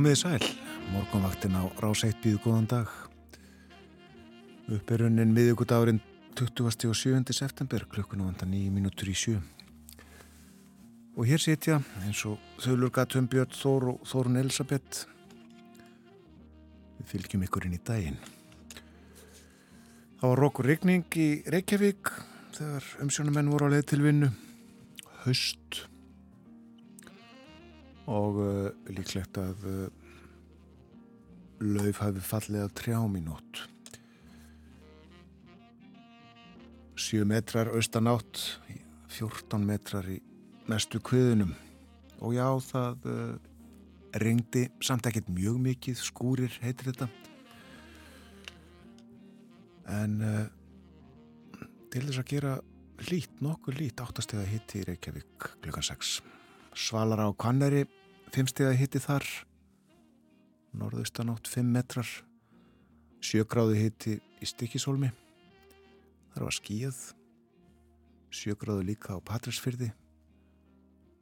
Komiði sæl, morgunvaktin á rás 1 býðu góðan dag. Uppeirunin miðugudagurinn 20. og 7. september, klukkun og vandan 9 minútur í 7. Og hér setja eins og Þaulur Gatum Björn Þór og Þórun Elisabeth. Við fylgjum ykkur inn í daginn. Það var rokkur regning í Reykjavík þegar umsjónumenn voru á leið til vinnu. Höst og uh, líklegt að uh, lauf hafi fallið að trjám í nótt. 7 metrar austanátt 14 metrar í mestu kviðunum. Og já það uh, ringdi samt ekkert mjög mikið skúrir heitir þetta. En til þess að gera lít, nokkuð lít áttastega hitti í Reykjavík klukkan 6 Svalar á Kanneri fimmstega hitti þar norðaustanátt 5 metrar sjögráðu hitti í Stikisólmi þar var skíð sjögráðu líka á Patræsfyrði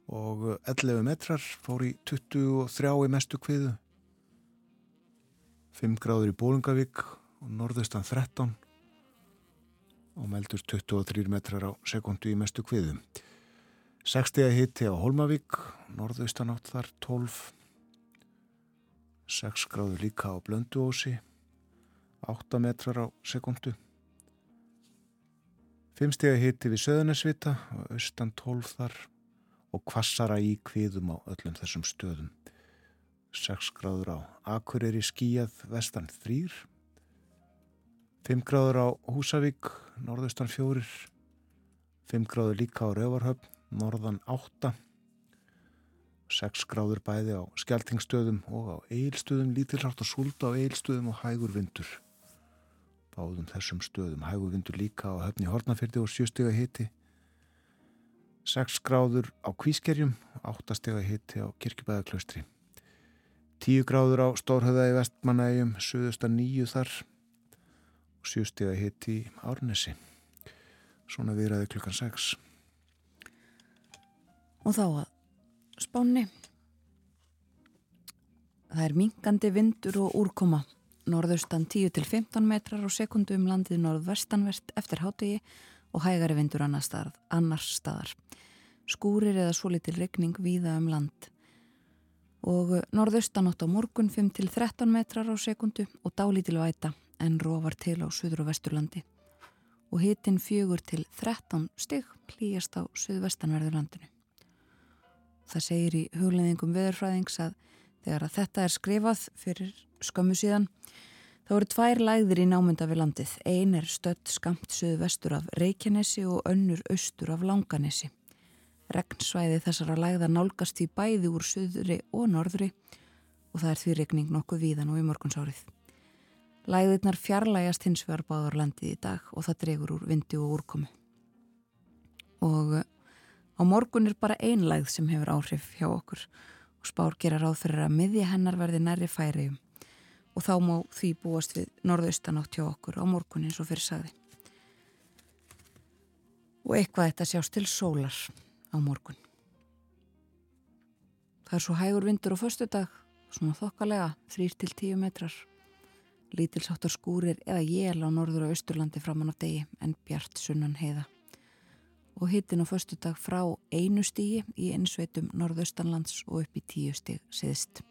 og 11 metrar fór í 23 í mestu kviðu. 5 gráður í Bólungavík og norðaustan 13 og meldur 23 metrar á sekundu í mestu kviðu 60 hitti á Holmavík, norðaustanátt þar 12, 6 gráður líka á Blönduósi, 8 metrar á sekundu, 5 stegi hitti við Söðunarsvita austan 12 þar og kvassara í kviðum á öllum þessum stöðum. 6 gráður á Akureyri skíjað vestan 3, 5 gráður á Húsavík, norðaustan 4, 5 gráður líka á Rauvarhöfn, norðan 8 6 gráður bæði á skjaltingstöðum og á eilstöðum lítilsátt að súlda á eilstöðum og hægur vindur. Báðum þessum stöðum hægur vindur líka á höfni Hortnafjörði og 7 steg að hiti. 6 gráður á Kvískerjum 8 steg að hiti á Kirkjubæðaklaustri 10 gráður á Stórhauða í Vestmanægjum 7.9 þar og 7 steg að hiti í Árnesi. Svona viðræði klukkan 6 og þá að spáni. Það er minkandi vindur og úrkoma. Norðaustan 10-15 metrar á sekundu um landið norðvestanvert eftir hátegi og hægari vindur. Annars staðar. Skúrir eða svo litil regning víða um land. Og norðaustan átt á morgun 5-13 metrar á sekundu og dálítil væta en róvar til á söður og vesturlandi. Og hitin fjögur til 13 stygg hlýjast á söðvestanverðurlandinu. Það segir í hugleðingum veðurfræðings að þegar að þetta er skrifað fyrir skömmu síðan þá eru tvær læðir í námynda við landið. Ein er stött skamt söðu vestur af Reykjanesi og önnur austur af Langanesi. Regnsvæði þessara læða nálgast í bæði úr söðri og norðri og það er því regning nokkuð víðan og í morgunsárið. Læðirnar fjarlægast hins vegar báðar landið í dag og það dregur úr vindi og úrkomi. Og Á morgun er bara einlægð sem hefur áhrif hjá okkur og spár gera ráð fyrir að miðja hennar verði nærri færiðum og þá má því búast við norðaustanátt hjá okkur á morgun eins og fyrir sagði. Og eitthvað þetta sjást til sólar á morgun. Það er svo hægur vindur á förstu dag, svona þokkalega, 3-10 metrar. Lítilsáttar skúrir eða jél á norður og austurlandi framann á degi en bjart sunnan heiða og hittin á förstu dag frá einu stígi í einsveitum norðaustanlands og upp í tíu stíg siðst.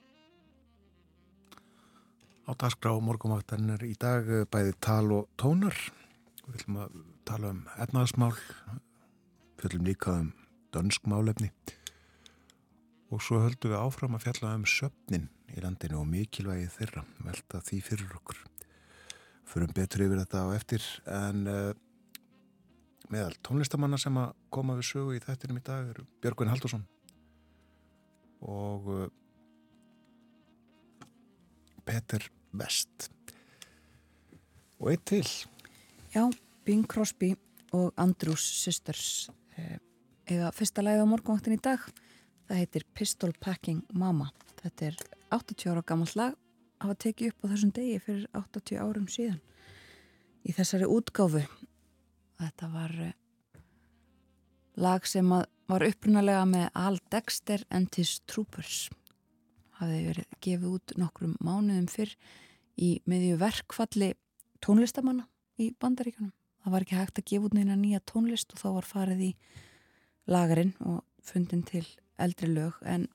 Á dagskrá morgumáttan er í dag eh, bæði tal og tónar. Við viljum að tala um efnaðasmál, við viljum líka um dönsk málefni og svo höldum við áfram að fjalla um söpnin í landinu og mikilvægi þeirra velta því fyrir okkur förum betur yfir þetta á eftir en uh, meðal tónlistamanna sem að koma við sögu í þettinum í dag eru Björgvin Haldursson og uh, Peter West. Og eitt til. Já, Bing Crosby og Andrews Sisters eh, eða fyrsta læði á morgunvaktin í dag. Það heitir Pistol Packing Mama. Þetta er 80 ára gammalt lag hafa tekið upp á þessum degi fyrir 80 árum síðan í þessari útgáfu þetta var eh, lag sem var upprunalega með Al Dexter and His Troopers. Hafi verið gefið út nokkrum mánuðum fyrr í meðju verkfalli tónlistamanna í bandaríkunum. Það var ekki hægt að gefa út neina nýja tónlist og þá var farið í lagarinn og fundin til eldri lög. En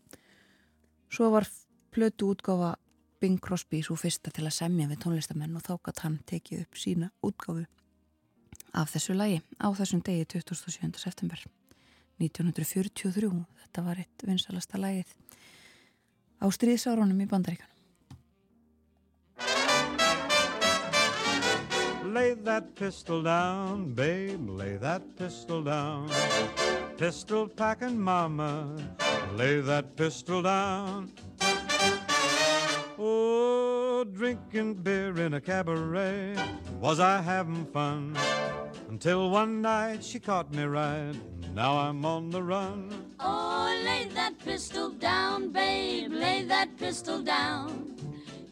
svo var plötu útgáfa Bing Crosby svo fyrsta til að semja við tónlistamenn og þá gætt hann tekið upp sína útgáfu af þessu lagi á þessum degi 27. september 1943. Þetta var eitt vinsalasta lagið á stríðsárunum í bandaríkunum. Lay that pistol down, babe, lay that pistol down. Pistol packing mama, lay that pistol down. Drinking beer in a cabaret, was I having fun? Until one night she caught me right, now I'm on the run. Oh, lay that pistol down, babe, lay that pistol down.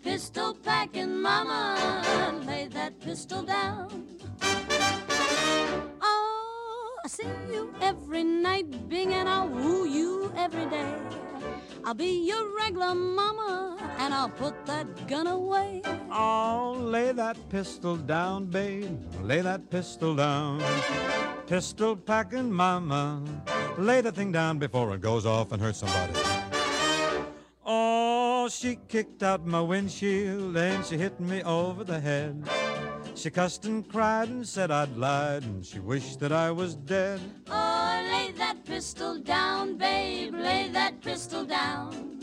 Pistol packing mama, lay that pistol down. Oh, I see you every night, Bing, and I'll woo you every day. I'll be your regular mama, and I'll put that gun away. Oh, lay that pistol down, babe, lay that pistol down. Pistol packing mama, lay the thing down before it goes off and hurts somebody. Oh, she kicked out my windshield and she hit me over the head. She cussed and cried and said I'd lied and she wished that I was dead. Oh, lay that pistol down, babe, lay that pistol down.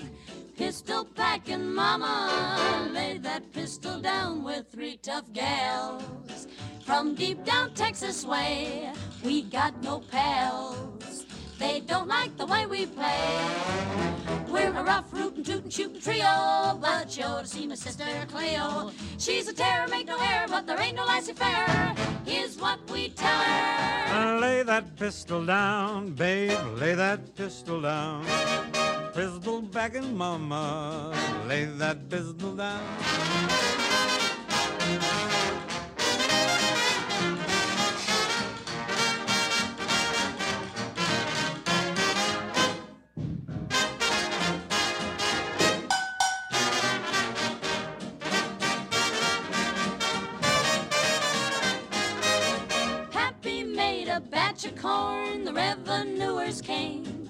Pistol packing mama, lay that pistol down with three tough gals. From deep down Texas way, we got no pals. They don't like the way we play. We're a rough, rootin', tootin', shootin' trio, but you ought to see my sister Cleo. She's a terror, make no error, but there ain't no laissez-faire. Here's what we tell her. Lay that pistol down, babe, lay that pistol down. Pistol backing mama, lay that pistol down. A of corn, the revenuers came.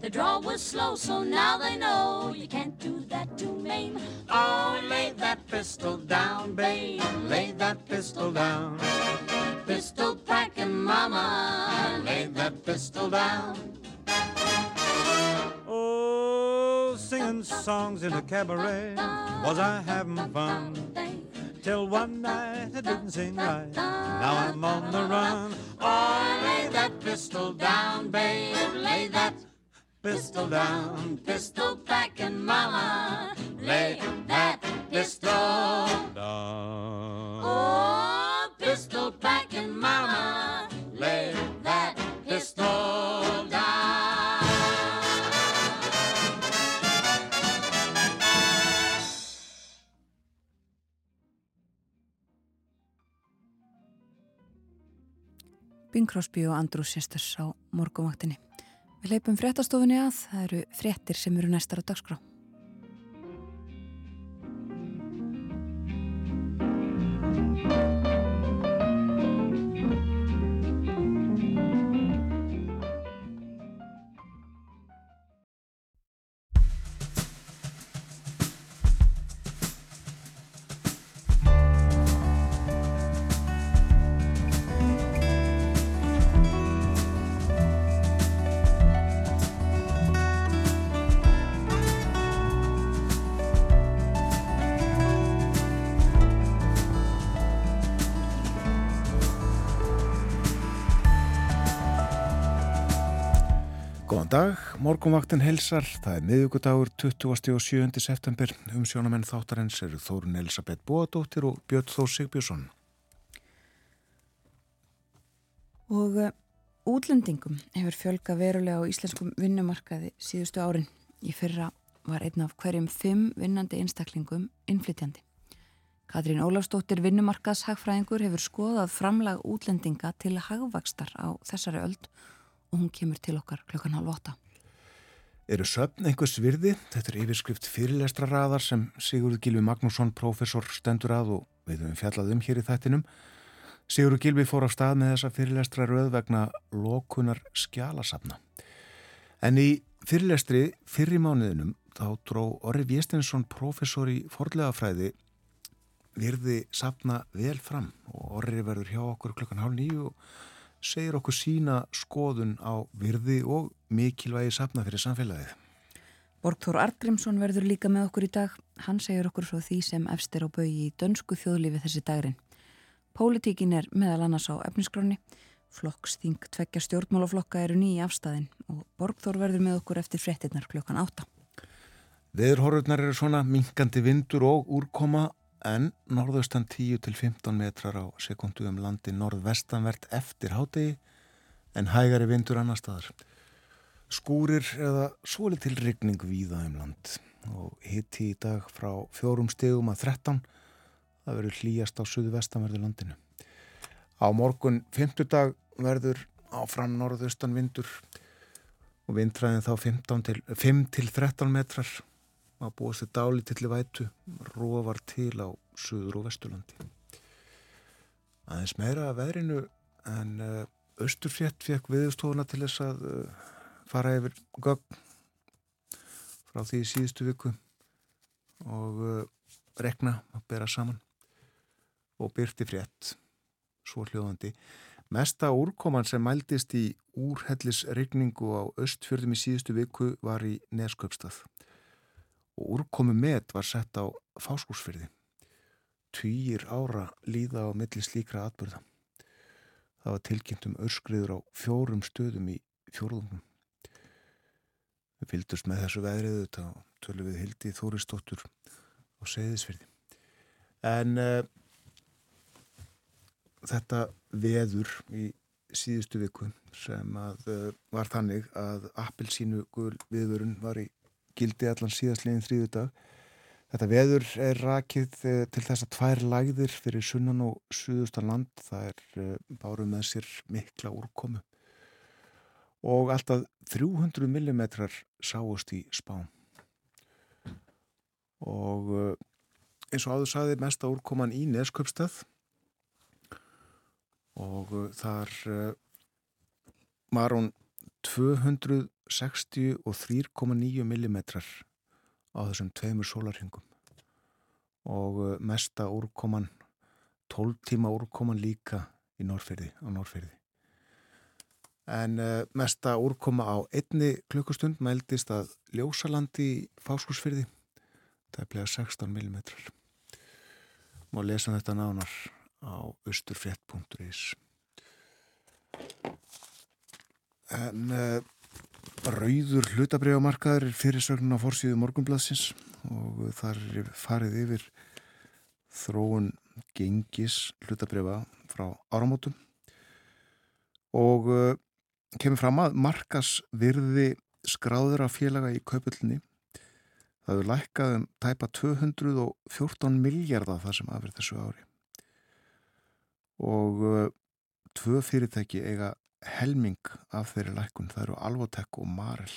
The draw was slow, so now they know you can't do that to Maine. Oh, lay that pistol down, babe, lay that pistol down. Pistol packing mama, Lay that pistol down. Oh, singing songs in a cabaret, was I having fun? Till one night I didn't sing right, now I'm on the run. Oh, lay that pistol down, babe, lay that pistol down. Pistol back packing mama, Lay that pistol down. Oh, pistol packing mama, Lay that pistol Bing Crosby og Andrew Sisters á morgumvaktinni. Við leipum fréttastofunni að, það eru fréttir sem eru næstar á dagskrá. Dag, morgunvaktin helsar, það er miðugudagur 27. september, umsjónamenn þáttarins eru Þórun Elisabeth Bóadóttir og Björn Þór Sigbjörnsson. Og uh, útlendingum hefur fjölga verulega á íslenskum vinnumarkaði síðustu árin. Í fyrra var einn af hverjum fimm vinnandi einstaklingum innflytjandi. Katrín Ólafstóttir vinnumarkaðshagfræðingur hefur skoðað framlag útlendinga til hagvakstar á þessari öld og hún kemur til okkar klokkan halv åtta. Eru söfn einhvers virði? Þetta er yfirskrift fyrirlestra raðar sem Sigurður Gilvi Magnússon, professor, stendur að og við höfum fjallað um hér í þættinum. Sigurður Gilvi fór á stað með þessa fyrirlestra röð vegna lokunar skjálasafna. En í fyrirlestri fyrir mánuðinum þá dró Orri Viestinsson, professor í forlegafræði, virði safna vel fram og Orri verður hjá okkur klokkan hálf nýju og segir okkur sína skoðun á virði og mikilvægi safna fyrir samfélagið. Borgþór Artgrímsson verður líka með okkur í dag. Hann segir okkur frá því sem efstir á bögi í dönsku þjóðlífi þessi dagrin. Pólitíkin er meðal annars á efnisgráni. Flokksþing tveggja stjórnmálaflokka eru nýi afstæðin og Borgþór verður með okkur eftir frettinnar klokkan átta. Veðurhorfurnar eru svona minkandi vindur og úrkoma en norðaustan 10-15 metrar á sekundu um landi norðvestanvert eftir hátegi en hægari vindur annar staðar. Skúrir eða svoli til rigning víða um land og hitti í dag frá fjórum stegum að 13 það verður hlýjast á suðu vestanverðu landinu. Á morgun 50 dag verður áfram norðaustan vindur og vindræðin þá 5-13 metrar að búast til dáli til vætu róvar til á söður og vesturlandi. Aðeins meira að veðrinu en uh, Östurfjett fekk viðstofuna til þess að uh, fara yfir gögn frá því í síðustu viku og uh, rekna að bera saman. Og byrti frétt svo hljóðandi mesta úrkoman sem mældist í úrhellisregningu á östfjörðum í síðustu viku var í Nesköpstað og úrkomi met var sett á fáskúsfyrði. Týjir ára líða á milli slíkra atbyrða. Það var tilkynnt um örskriður á fjórum stöðum í fjórðungum. Við fylgdust með þessu veðriðu þetta og tölum við hildi Þóristóttur á segðisfyrði. En uh, þetta veður í síðustu viku sem að uh, var þannig að appelsínu viðvörun var í gildi allan síðastlegin þrýðu dag. Þetta veður er rakið eh, til þess að tvær lægðir fyrir sunnan og suðustan land. Það er eh, báru með sér mikla úrkomu. Og alltaf 300 mm sáust í spán. Og eh, eins og áður saði mesta úrkoman í Nesköpstað og þar var hún 200 63,9 mm á þessum tveimur sólarhingum og uh, mesta úrkoman 12 tíma úrkoman líka í Norrferði á Norrferði en uh, mesta úrkoma á einni klukkustund mældist að Ljósalandi í Fáskursferði það er bleið 16 mm má lesa þetta nánar á austurfrett.is en uh, Rauður hlutabriðamarkaður er fyrirsögnin á fórsíðu morgunblassins og þar er farið yfir þróun gengis hlutabriða frá áramótum. Og uh, kemur fram að markas virði skráður af félaga í kaupöldinni það hefur lækkað um tæpa 214 miljardar það sem afverð þessu ári. Og uh, tvö fyrirtæki eiga helming af þeirri lækun, það eru Alvotek og Marel.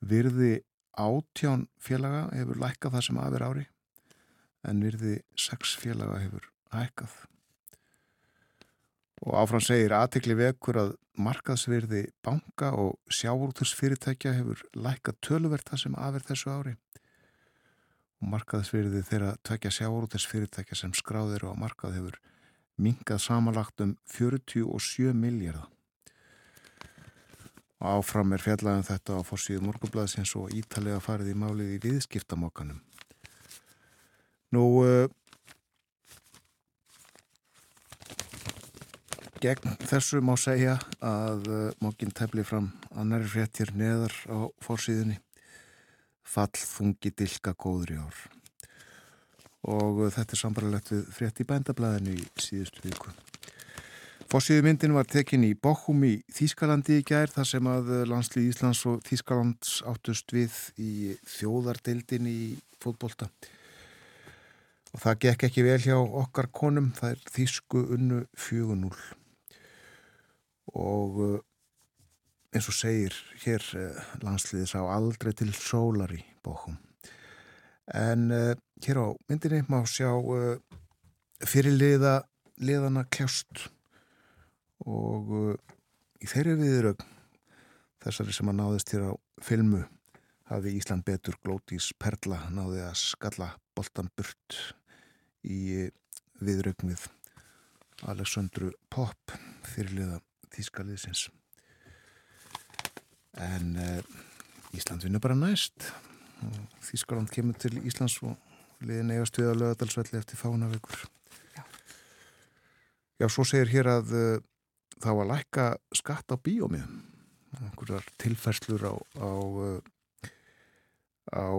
Virði átján félaga hefur lækkað það sem aðver ári en virði sex félaga hefur hækkað. Og áfram segir aðtekli vekur að markaðsvirði banka og sjáurútursfyrirtækja hefur lækkað töluvert það sem aðver þessu ári. Og markaðsvirði þeirra tvekja sjáurútursfyrirtækja sem skráðir á markað hefur mingað samanlagt um 47 miljardar. Áfram er fjallaðan um þetta á fórsíðu morgunblæðsins og ítalega farið í málið í viðskiptamokkanum. Nú, uh, gegn þessu má segja að uh, mókinn tefli fram annari fréttir neðar á fórsíðunni fall þungi dilka góður í ár og uh, þetta er sambarlegt við frétt í bændablaðinu í síðustu viku. Fórsíðu myndin var tekin í Bochum í Þýskalandi í gær þar sem að uh, landslið Íslands og Þýskalands áttust við í þjóðardeildin í fótbolta. Og það gekk ekki vel hjá okkar konum, það er Þýsku unnu 4-0 og uh, eins og segir hér landsliðis á aldrei til sólar í Bochum en uh, hér á myndinni má sjá fyrirliða liðana kljást. Og í þeirri viðrögn þessari sem að náðist hér á filmu hafi Ísland betur glótís perla náði að skalla boltan burt í viðrögn við Alexandru Popp fyrirliða Þískaliðsins en uh, Ísland vinnur bara næst Þískaland kemur til Íslands og liðin eigast við að lögadalsvelli eftir fánavegur Já. Já, svo segir hér að uh, þá að lækka skatt á bíómiðum. Einhverjar tilferslur á á, uh, á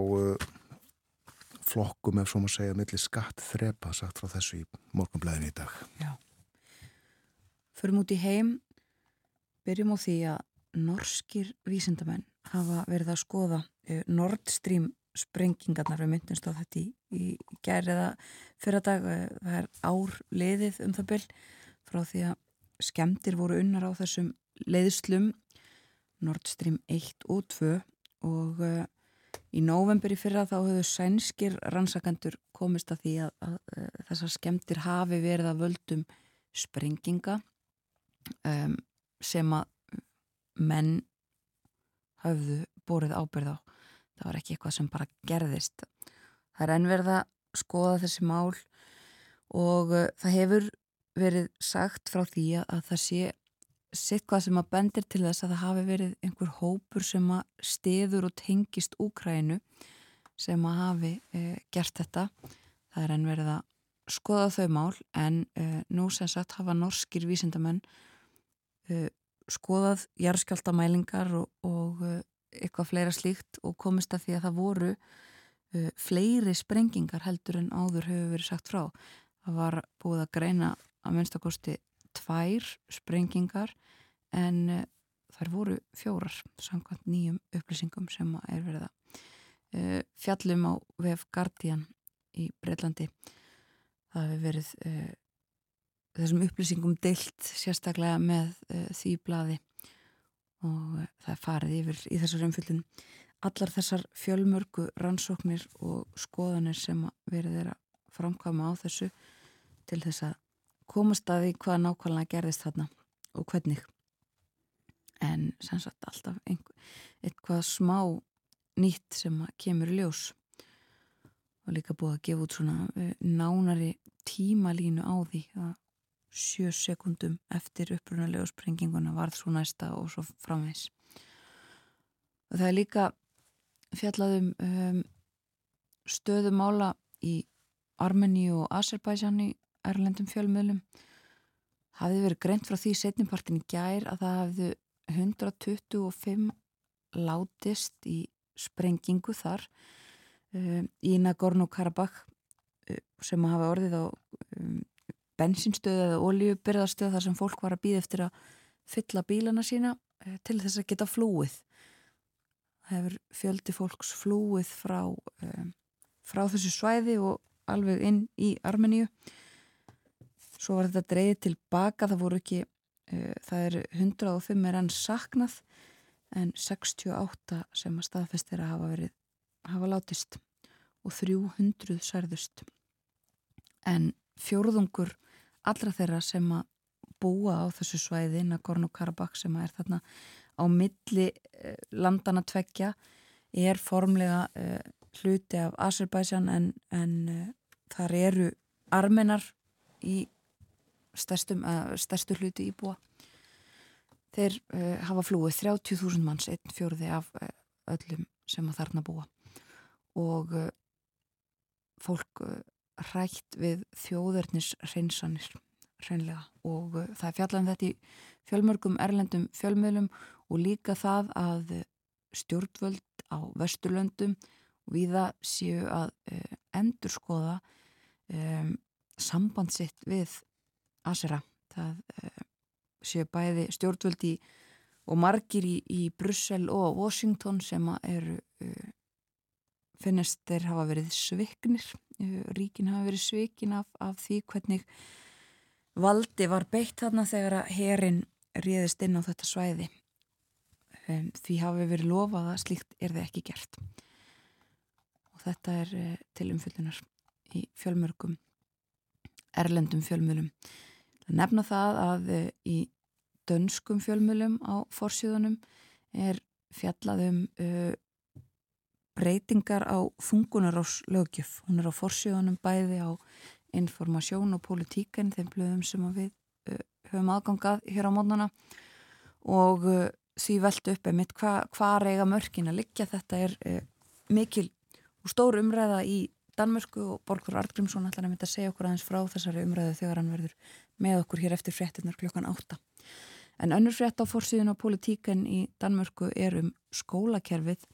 flokkum ef svo maður segja millir skatt þrepa sagt frá þessu í morgunblæðin í dag. Já. Förum út í heim. Byrjum á því að norskir vísindamenn hafa verið að skoða eh, Nord Stream sprengingarnar við myndumst á þetta í, í gæriða fyrra dag eh, það er ár leiðið um það byll frá því að skemmtir voru unnar á þessum leiðslum Nord Stream 1 og 2 og uh, í november í fyrra þá höfðu sænskir rannsakandur komist að því að, að, að þessar skemmtir hafi verið að völdum sprenginga um, sem að menn hafðu bórið ábyrð á það var ekki eitthvað sem bara gerðist. Það er ennverða skoða þessi mál og uh, það hefur verið sagt frá því að það sé sitt hvað sem að bendir til þess að það hafi verið einhver hópur sem að stiður og tengist Úkrænu sem að hafi uh, gert þetta. Það er ennverða skoða þau mál en uh, nú sem sagt hafa norskir vísindamenn uh, skoðað jarðskjáltamælingar og, og eitthvað fleira slíkt og komist að því að það voru uh, fleiri sprengingar heldur en áður hefur verið sagt frá. Það var búið að greina að minnstakosti tvær sprengingar en uh, þær voru fjórar samkvæmt nýjum upplýsingum sem er verið að uh, fjallum á VF Guardian í Breitlandi. Það hefur verið uh, þessum upplýsingum deilt sérstaklega með uh, því blaði og uh, það er farið yfir í þessar umfyllun allar þessar fjölmörgu rannsóknir og skoðanir sem verið er að framkvæma á þessu til þess að komast að því hvað nákvæmlega gerðist þarna og hvernig. En sannsagt alltaf einhver, eitthvað smá nýtt sem kemur ljós. Og líka búið að gefa út svona uh, nánari tímalínu á því að sjö sekundum eftir upprunalegu sprenginguna varð svo næsta og svo framvegs. Og það er líka fjallaðum um, stöðumála í Armeníu og Azerbaijan í Erlendum fjölmiðlum. Hafði verið greint frá því setnipartin í gær að það hafði 125 látist í sprengingu þar um, í Nagorno-Karabakh um, sem hafa orðið á um, bensinstöð eða oljubyrðarstöð þar sem fólk var að býða eftir að fylla bílana sína eh, til þess að geta flúið. Það hefur fjöldi fólks flúið frá, um, frá þessu svæði og alveg inn í Armeníu. Svo var þetta dreyðið tilbaka, það voru ekki, uh, það er 105 er enn saknað en 68 sem að staðfestir að hafa verið, hafa látist og 300 særðust. En fjórðungur allra þeirra sem að búa á þessu svæði Nagorno-Karabakh sem er þarna á milli eh, landana tveggja er formlega uh, hluti af Azerbaijan en, en uh, þar eru armenar í stærstum, uh, stærstu hluti íbúa. Þeir hafa flúið 30.000 manns, einn fjóruði af öllum sem að þarna búa. Og fólk hrætt við þjóðverðnis hreinsanir hreinlega og uh, það er fjallan þetta í fjölmörgum erlendum fjölmiðlum og líka það að stjórnvöld á vesturlöndum viða séu að uh, endurskoða um, samband sitt við Asera. Það uh, séu bæði stjórnvöld í og margir í, í Brussel og Washington sem eru uh, finnist þeir hafa verið sviknir. Uh, ríkin hafa verið svikin af, af því hvernig valdi var beitt þarna þegar að herin ríðist inn á þetta svæði. Því hafi verið lofað að slíkt er það ekki gert. Og þetta er uh, til umfyllunar í fjölmörgum erlendum fjölmjölum það nefna það að uh, í dönskum fjölmjölum á forsjöðunum er fjallaðum uh, breytingar á þungunarás lögjöf hún er á forsjöðunum bæði á informasjón og politíken þeim blöðum sem við höfum aðgangað hér á mótnana. Og uh, því veldu upp einmitt hvað hva reyga mörkin að liggja. Þetta er uh, mikil og stór umræða í Danmörku og Borgur Artgrímsson ætlar að mynda að segja okkur aðeins frá þessari umræðu þegar hann verður með okkur hér eftir fréttinnar klokkan átta. En önnur frétt á fórsíðun og politíken í Danmörku er um skólakerfið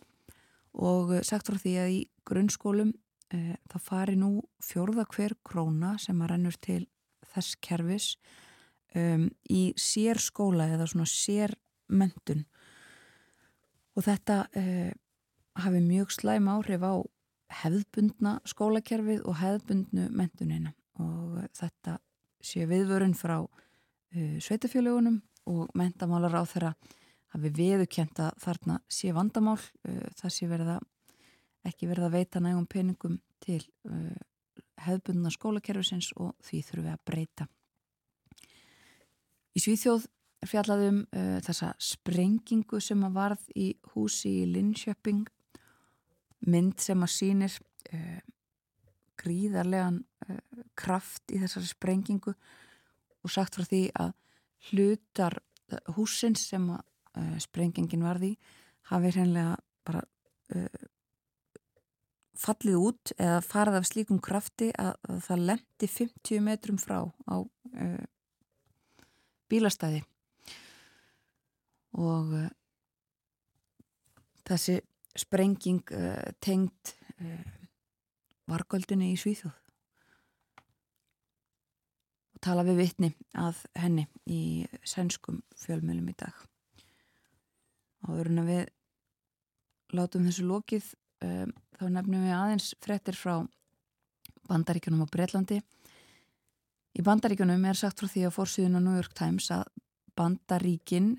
og uh, sagt frá því að í grunnskólum uh, það fari nú fjórða hver króna sem að rennur til þess kerfis um, í sér skóla eða svona sér mentun og þetta uh, hafi mjög slæm áhrif á hefðbundna skólakerfið og hefðbundnu mentunina og þetta sé viðvörun frá uh, sveitafjölugunum og mentamálar á þeirra hafi viðukjent að þarna sé vandamál uh, það sé verða ekki verða að veita nægum peningum til uh, hefðbundna skólakerfisins og því þurfum við að breyta. Í Svíþjóð fjallaðum uh, þessa sprengingu sem að varð í húsi í Linköping. Mynd sem að sínir uh, gríðarlegan uh, kraft í þessari sprengingu og sagt frá því að hlutar uh, húsins sem að uh, sprengingin varði hafi hreinlega bara uh, fallið út eða farið af slíkum krafti að, að það lendi 50 metrum frá á bílastæði. Og uh, þessi sprenging uh, tengd uh, vargöldunni í Svíþjóð. Tala við vittni að henni í sænskum fjölmjölum í dag áður en að við látum þessu lokið um, þá nefnum við aðeins frettir frá bandaríkjunum á Breitlandi Í bandaríkunum er sagt frá því að fórsýðun á New York Times að bandaríkin,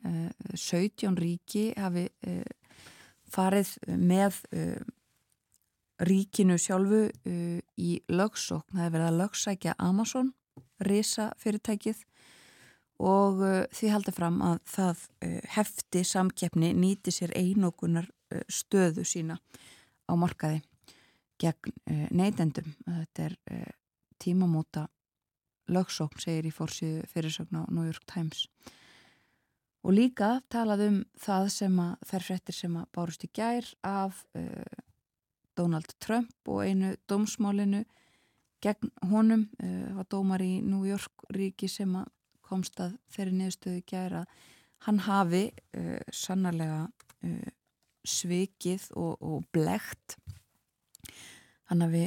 17 eh, ríki hafi eh, farið með eh, ríkinu sjálfu í lögsókn. Það er verið að lögsækja Amazon, risa fyrirtækið og því halda fram að það hefti samkeppni nýti sér einokunar stöðu sína á markaði gegn neytendum. Þetta er tímamóta lögsókn segir í fórsíðu fyrirsögn á New York Times og líka talað um það sem að þær frettir sem að bárust í gær af uh, Donald Trump og einu dómsmálinu gegn honum uh, var dómar í New York ríki sem að komst að þeirri neðstöðu gær að hann hafi uh, sannarlega svikið og, og blegt hann hafi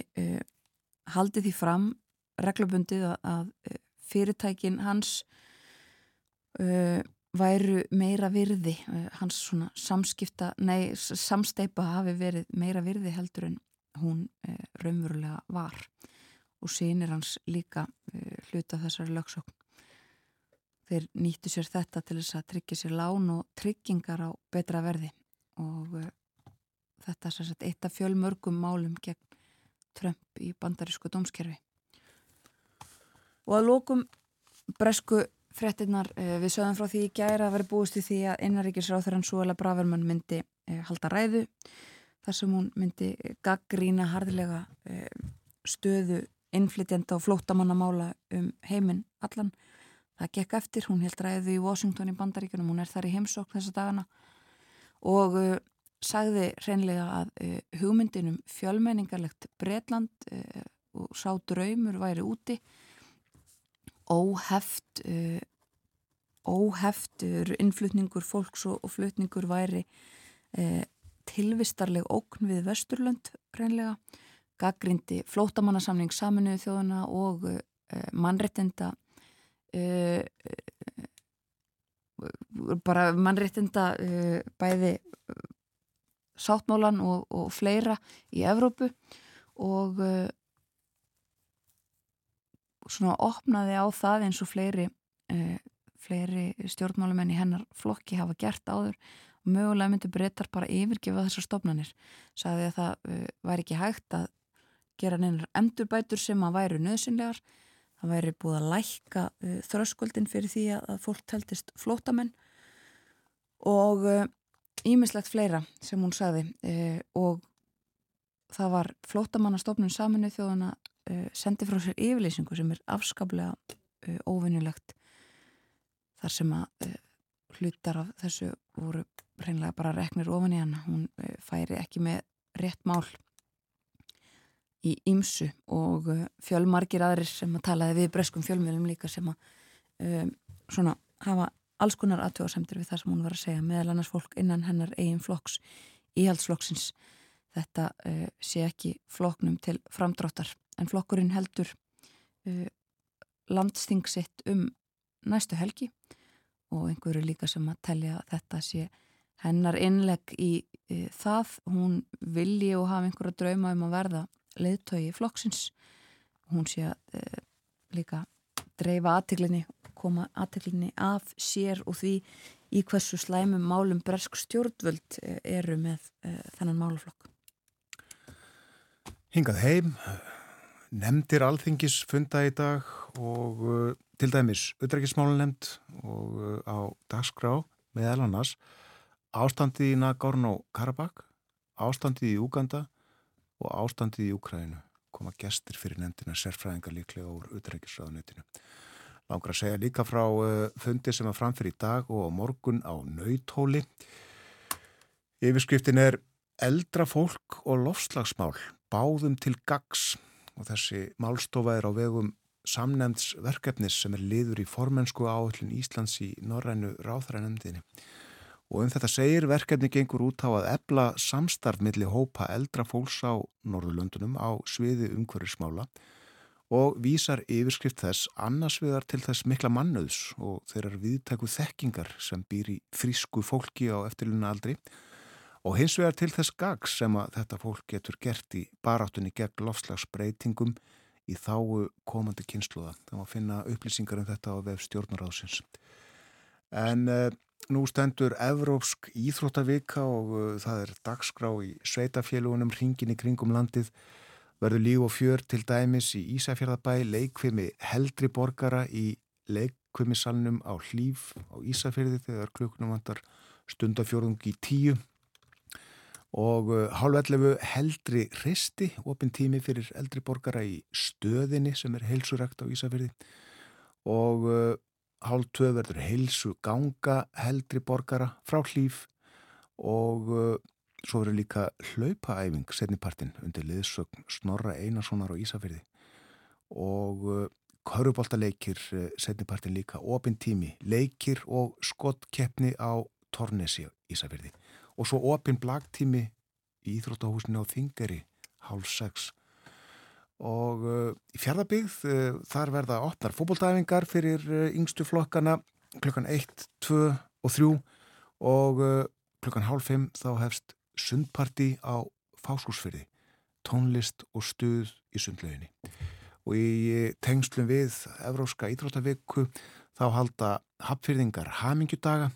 haldið því fram reglubundið að eh, fyrirtækin hans uh, væru meira virði, uh, hans svona samskipta, nei, samsteipa hafi verið meira virði heldur en hún uh, raunverulega var og sínir hans líka hluta þessari lögsókn. Þeir nýttu sér þetta til þess að tryggja sér lán og tryggingar á betra verði og þetta er sérstaklega eitt af fjölmörgum málum gegn Trump í bandarísku dómskerfi. Og að lókum bresku frettinnar eh, við sögum frá því í gæra að vera búist í því að innaríkisráþurann Súela Bravermann myndi eh, halda ræðu þar sem hún myndi gaggrína hardilega eh, stöðu innflytjanda og flótamannamála um heiminn allan. Það gekk eftir, hún held ræðu í Washington í bandaríkunum, hún er þar í heimsókn þessa dagana. Og uh, sagði reynlega að uh, hugmyndinum fjölmenningarlegt Breitland uh, og sá draumur væri úti. Óheft uh, óheftur innflutningur fólks og, og flutningur væri uh, tilvistarleg ókn við Vesturlönd reynlega gaggrindi flótamannasamling saminuðu þjóðuna og uh, bara mannrettinda bæði sáttmálan og, og fleira í Evrópu og uh, svona opnaði á það eins og fleiri, uh, fleiri stjórnmálumenn í hennar flokki hafa gert áður. Og mögulega myndi breytar bara yfirgefa þessar stofnanir. Sagði að það uh, væri ekki hægt að gera neinar endurbætur sem að væru nöðsynlegar það væri búið að lækka þröskuldin fyrir því að fólk teltist flótamenn og Ímislegt fleira sem hún saði eh, og það var flótamannastofnun saminuð þjóðana eh, sendi frá sér yfirleysingu sem er afskaplega eh, óvinnilegt þar sem að eh, hlutar af þessu voru reynlega bara reknir ofan í hana. Hún færi ekki með rétt mál í Ímsu og eh, fjölmargir aðrir sem að talaði við breskum fjölmjölum líka sem að svona hafa alls konar aðtjóðasemtir við það sem hún var að segja meðal annars fólk innan hennar eigin flokks íhaldsflokksins. Þetta uh, sé ekki flokknum til framdráttar en flokkurinn heldur uh, landstingsitt um næstu helgi og einhverju líka sem að tellja þetta sé hennar innlegg í uh, það. Hún vilji og hafa einhverja drauma um að verða leiðtögi flokksins hún sé að líka dreifa aðtiklinni koma aðteklinni af sér og því í hversu slæmum málum bresk stjórnvöld eh, eru með uh, þennan málaflokk. Hingað heim, nefndir alþingis funda í dag og uh, til dæmis utrækismálunemnd og uh, á dagskrá með elannars ástandið í Nagorno-Karabakh, ástandið í Uganda og ástandið í Ukrænu koma gestir fyrir nefndina sérfræðingar líklega úr utrækisráðunitinu. Langar að segja líka frá uh, fundi sem að framfyrir í dag og á morgun á nautóli. Yfirskriftin er eldra fólk og lofslagsmál, báðum til gags og þessi málstofa er á vegum samnefndsverkefnis sem er liður í formensku áhullin Íslands í norrænu ráþrænemndinni. Og um þetta segir verkefni gengur út á að ebla samstarf millir hópa eldra fólks á Norðurlöndunum á sviði umhverfismála og vísar yfirskrift þess annars viðar til þess mikla mannöðs og þeirrar viðtæku þekkingar sem býr í frísku fólki á eftirlunna aldri og hins vegar til þess gags sem að þetta fólk getur gert í baráttunni gegn lofslagsbreytingum í þáu komandi kynsluða. Það má finna upplýsingar um þetta á vef stjórnaráðsins. En uh, nú stendur Evrópsk Íþróttavika og uh, það er dagskrá í sveitafélugunum hringin í kringum landið. Verður líf og fjör til dæmis í Ísafjörðabæ, leikvimi heldri borgara í leikvimisalnum á hlýf á Ísafjörði þegar kluknum vantar stundafjörðung í tíu. Og uh, heldri hristi, opin tími fyrir heldri borgara í stöðinni sem er heilsurakt á Ísafjörði og uh, hálf tvö verður heilsu ganga heldri borgara frá hlýf og uh, Svo verður líka hlaupaæfing setnipartin undir liðsögn Snorra Einarssonar og Ísafyrði og uh, Köruboltaleikir uh, setnipartin líka opin tími, leikir og skottkeppni á Tornesi Ísafyrði og svo opin blagtími í Íþróttahúsinu á Þingari hálf sex og uh, í fjardabíð uh, þar verða opnar fókbóltæfingar fyrir uh, yngstu flokkana klukkan 1, 2 og 3 og klukkan hálf 5 þá hefst sundparti á fáskúsfyrði, tónlist og stuð í sundleginni. Og í tengslum við Evróska Ídróttavíku þá halda hapfyrðingar hamingjudaga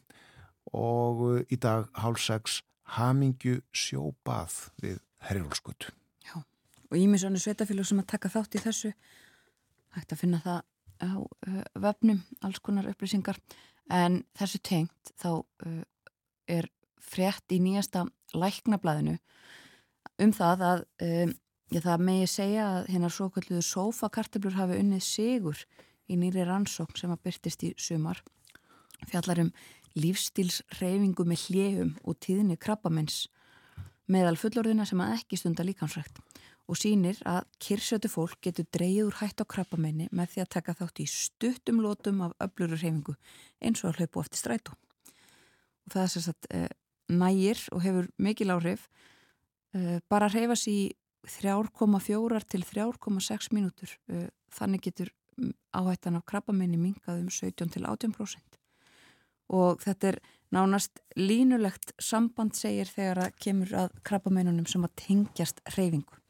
og í dag hálf sex hamingju sjóbað við herjólskutt. Og ímisönu sveitafélag sem að taka þátt í þessu, hægt að finna það á uh, vefnum, alls konar upplýsingar, en þessu tengt þá uh, er frétt í nýjasta læknablaðinu um það að um, ég, það megi segja að hennar svo kalluðu sofakarteblur hafi unnið sigur í nýri rannsókn sem að byrtist í sumar. Fjallar um lífstílsreyfingu með hljegum og tíðinni krabbamins meðal fullorðina sem að ekki stunda líkansrækt og sínir að kyrsjötu fólk getur dreyið úr hætt á krabbamenni með því að taka þátt í stuttum lótum af öfluru reyfingu eins og að hlaupu eftir strætó. Og það er sérstaklega eh, nægir og hefur mikil áhrif eh, bara að reyfa sér í 3,4 til 3,6 mínútur. Eh, þannig getur mm, áhættan af krabbamenni minkað um 17 til 18%. Og þetta er nánast línulegt samband segir þegar að kemur að krabbamennunum sem að tengjast reyfingu.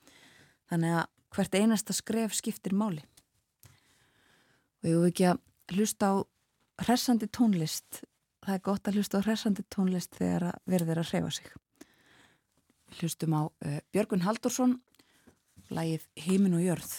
Þannig að hvert einasta skref skiptir máli. Og ég vil ekki að hlusta á hressandi tónlist. Það er gott að hlusta á hressandi tónlist þegar verður að hreyfa sig. Hlustum á uh, Björgun Haldursson, lægið Heimin og jörð.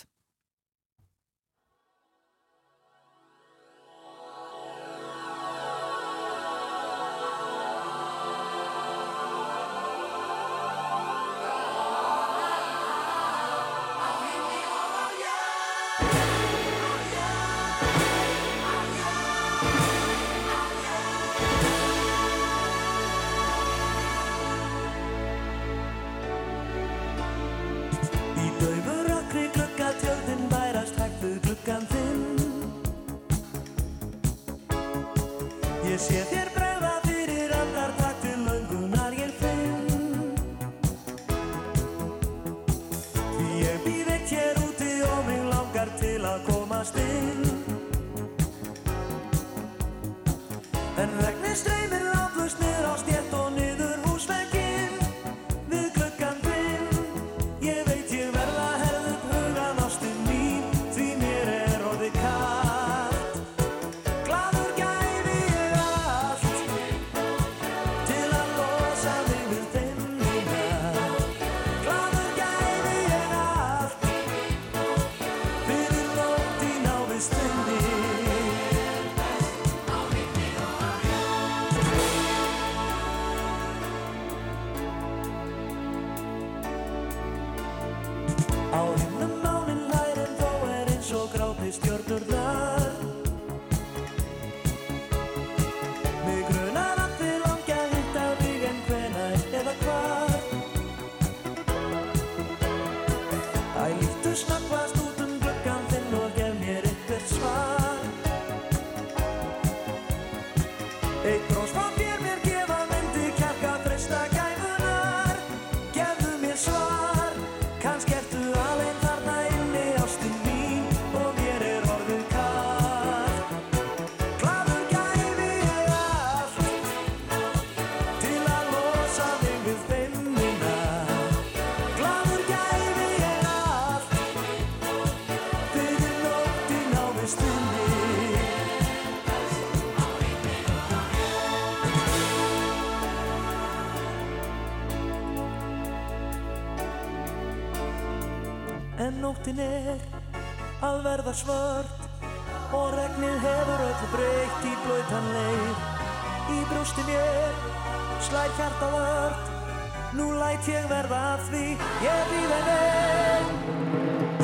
En vegni streymir nóttin er að verða svart og regnið hefur öllu breykt í blöytan leið í brústi mér slæð hjarta vart nú læt ég verða að því. Ég býð en einn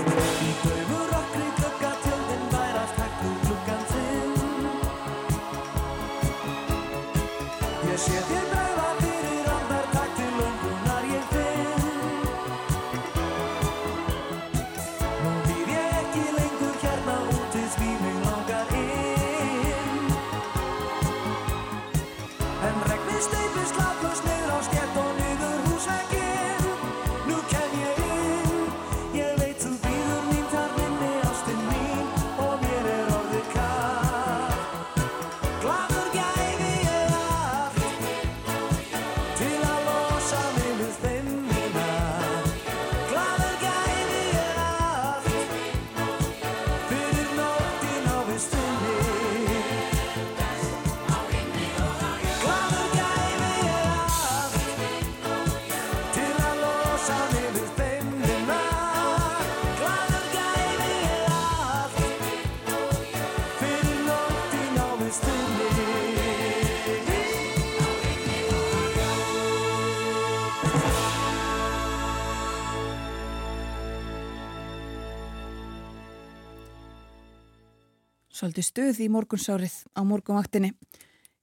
Svolítið stuð í morgunsárið á morgunvaktinni.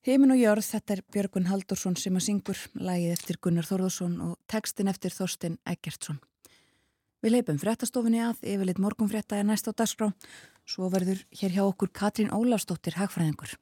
Heimin og jörð, þetta er Björgun Haldursson sem að syngur, lagið eftir Gunnar Þorðarsson og textin eftir Þorstein Eggertsson. Við leipum fréttastofinni að, yfirleitt morgunfrétta er næst á dagskrá. Svo verður hér hjá okkur Katrín Ólafsdóttir hagfræðingur.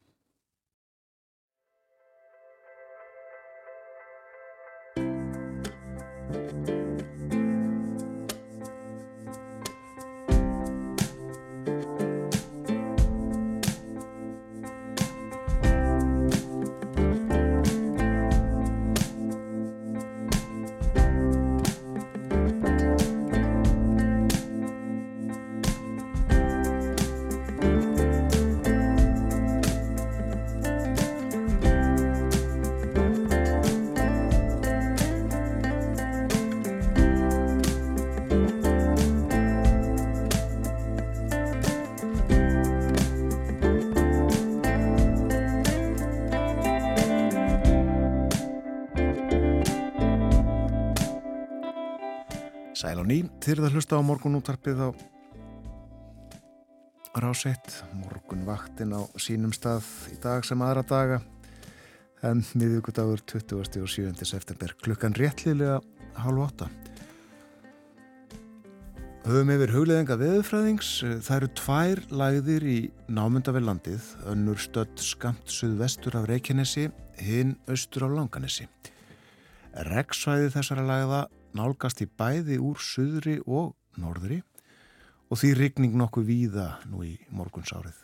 Ný, þið eruð að hlusta á morgun útarpið á rásett, morgun vaktin á sínum stað í dag sem aðra daga en miðugudagur 20. og 7. september klukkan réttlilega hálf átta. Höfum yfir hugleðinga veðurfræðings, það eru tvær lagðir í námyndavel landið, önnur stödd skamt suðvestur af Reykjanesi, hinn austur á Langanesi. Reksvæði þessara lagða nálgast í bæði úr suðri og norðri og því rigning nokkuð víða nú í morgunsárið.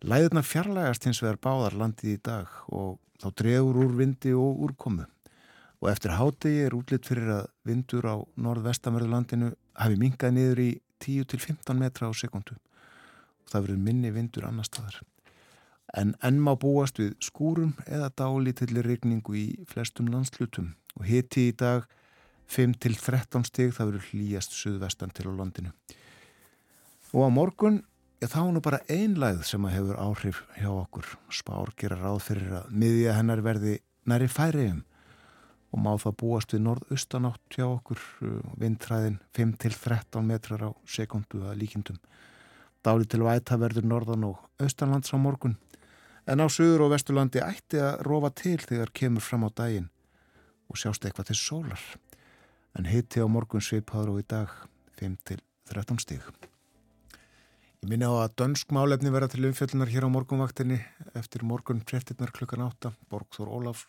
Læðurna fjarlægast hins vegar báðar landið í dag og þá dregur úr vindi og úrkomu og eftir hádegi er útlitt fyrir að vindur á norð-vestamörðulandinu hafi minkað niður í 10-15 metra á sekundu og það verður minni vindur annar staðar. En enn má búast við skúrum eða dálítillir rigningu í flestum landslutum og hiti í dag 5-13 stig það verður hlýjast suðvestan til á landinu. Og á morgun er þá nú bara einlæð sem að hefur áhrif hjá okkur. Spár gera ráð fyrir að miðja hennar verði næri færiðum og má það búast við norðaustanátt hjá okkur vindræðin 5-13 metrar á sekundu að líkindum. Dáli til væta verður norðan og austanlands á morgun en á söður og vesturlandi ætti að rofa til þegar kemur fram á daginn og sjást eitthvað til sólar en hitti á morgun svipaður og í dag 5-13 stíg. Ég minna á að dönsk málefni verða til umfjöllunar hér á morgunvaktinni. Eftir morgun fréttinnar klukkan 8 Borgþór Ólafs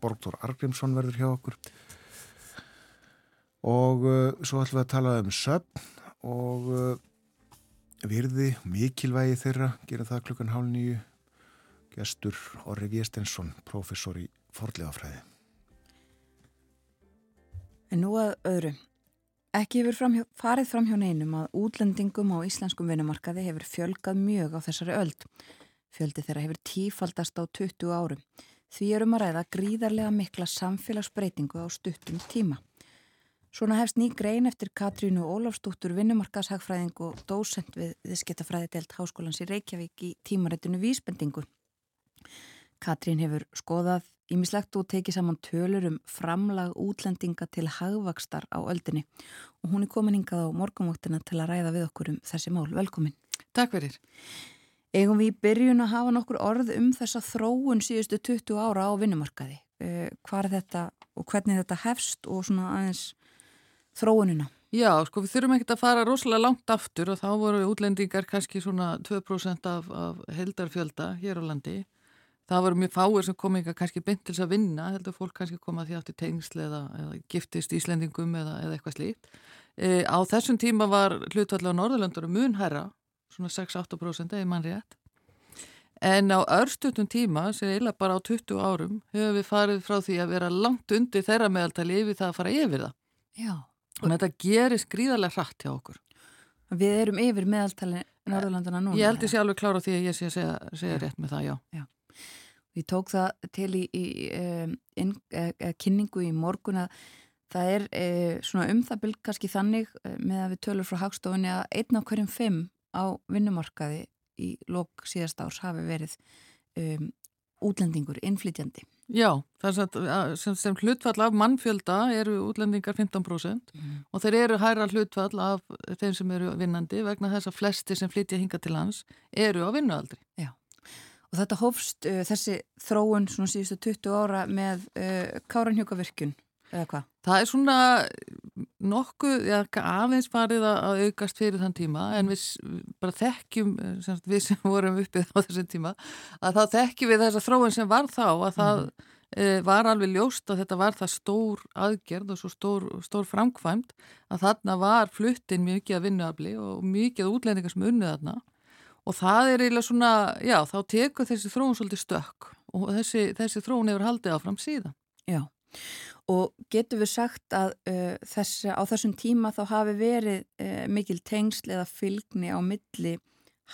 Borgþór Argrímsson verður hjá okkur. Og uh, svo ætlum við að tala um söpn og uh, virði, mikilvægi þeirra gera það klukkan hálf nýju gestur Orri Viestensson professor í forlegafræði En nú að öðru. Ekki hefur framhjá, farið fram hjá neinum að útlendingum á íslenskum vinnumarkaði hefur fjölgað mjög á þessari öld. Fjöldi þeirra hefur tífaldast á 20 árum. Því erum að ræða gríðarlega mikla samfélagsbreytingu á stuttum tíma. Svona hefst ný grein eftir Katrínu Ólafsdóttur vinnumarkaðshagfræðing og dósent við Þisketafræði delt Háskólans í Reykjavík í tímaréttinu Vísbendingu. Katrín hefur skoðað Ímislegt og tekið saman tölur um framlag útlendinga til hagvakstar á öldinni og hún er komin hingað á morgunvóttina til að ræða við okkur um þessi mál. Velkomin. Takk fyrir. Eigum við byrjun að hafa nokkur orð um þessa þróun síðustu 20 ára á vinnumarkaði. Uh, hvað er þetta og hvernig þetta hefst og svona aðeins þróunina? Já, sko við þurfum ekkert að fara rosalega langt aftur og þá voru útlendingar kannski svona 2% af, af heldarfjölda hér á landi. Það voru mjög fáir sem kom eitthvað kannski beint til þess að vinna, heldur fólk kannski koma því átti tengsli eða, eða giftist íslendingum eða, eða eitthvað slíkt. E, á þessum tíma var hlutvallega á Norðurlandur munherra, svona 6-8% eða mann rétt. En á örstutum tíma, sem er bara á 20 árum, höfum við farið frá því að vera langt undir þeirra meðaltali yfir það að fara yfir það. Já. Og þetta gerir skrýðarlega hratt hjá okkur. Við erum yfir meðaltali Norðurlandana núna. Ég held því sjálfur klára því að ég sé að segja rétt með það, já. Já. Ég tók það til í, í um, inn, e, e, kynningu í morgun að það er e, svona um það bylg kannski þannig með að við tölur frá hagstofunni að einn á hverjum fimm á vinnumarkaði í lók síðast árs hafi verið um, útlendingur, innflytjandi. Já, að sem, sem hlutfall af mannfjölda eru útlendingar 15% mm. og þeir eru hæra hlutfall af þeim sem eru vinnandi vegna þess að flesti sem flytja hinga til lands eru á vinnualdri. Já. Og þetta hófst uh, þessi þróun svona síðustu 20 ára með uh, Káranhjókavirkjun, eða hvað? Það er svona nokkuð, já, aðeins farið að, aukast fyrir þann tíma en við bara þekkjum, eh, sem, við sem vorum uppið á þessum tíma, að þá þekkjum við þessa þróun sem var þá að það mm. var alveg ljóst að þetta var það stór aðgerð og svo stór, stór framkvæmt að þarna var fluttin mikið að vinnuafli og mikið útlendingar sem unnið þarna og það er eiginlega svona, já, þá tekur þessi þróun svolítið stökk og þessi, þessi þróun hefur haldið áfram síðan. Já, og getur við sagt að uh, þessi, á þessum tíma þá hafi verið uh, mikil tengsl eða fylgni á milli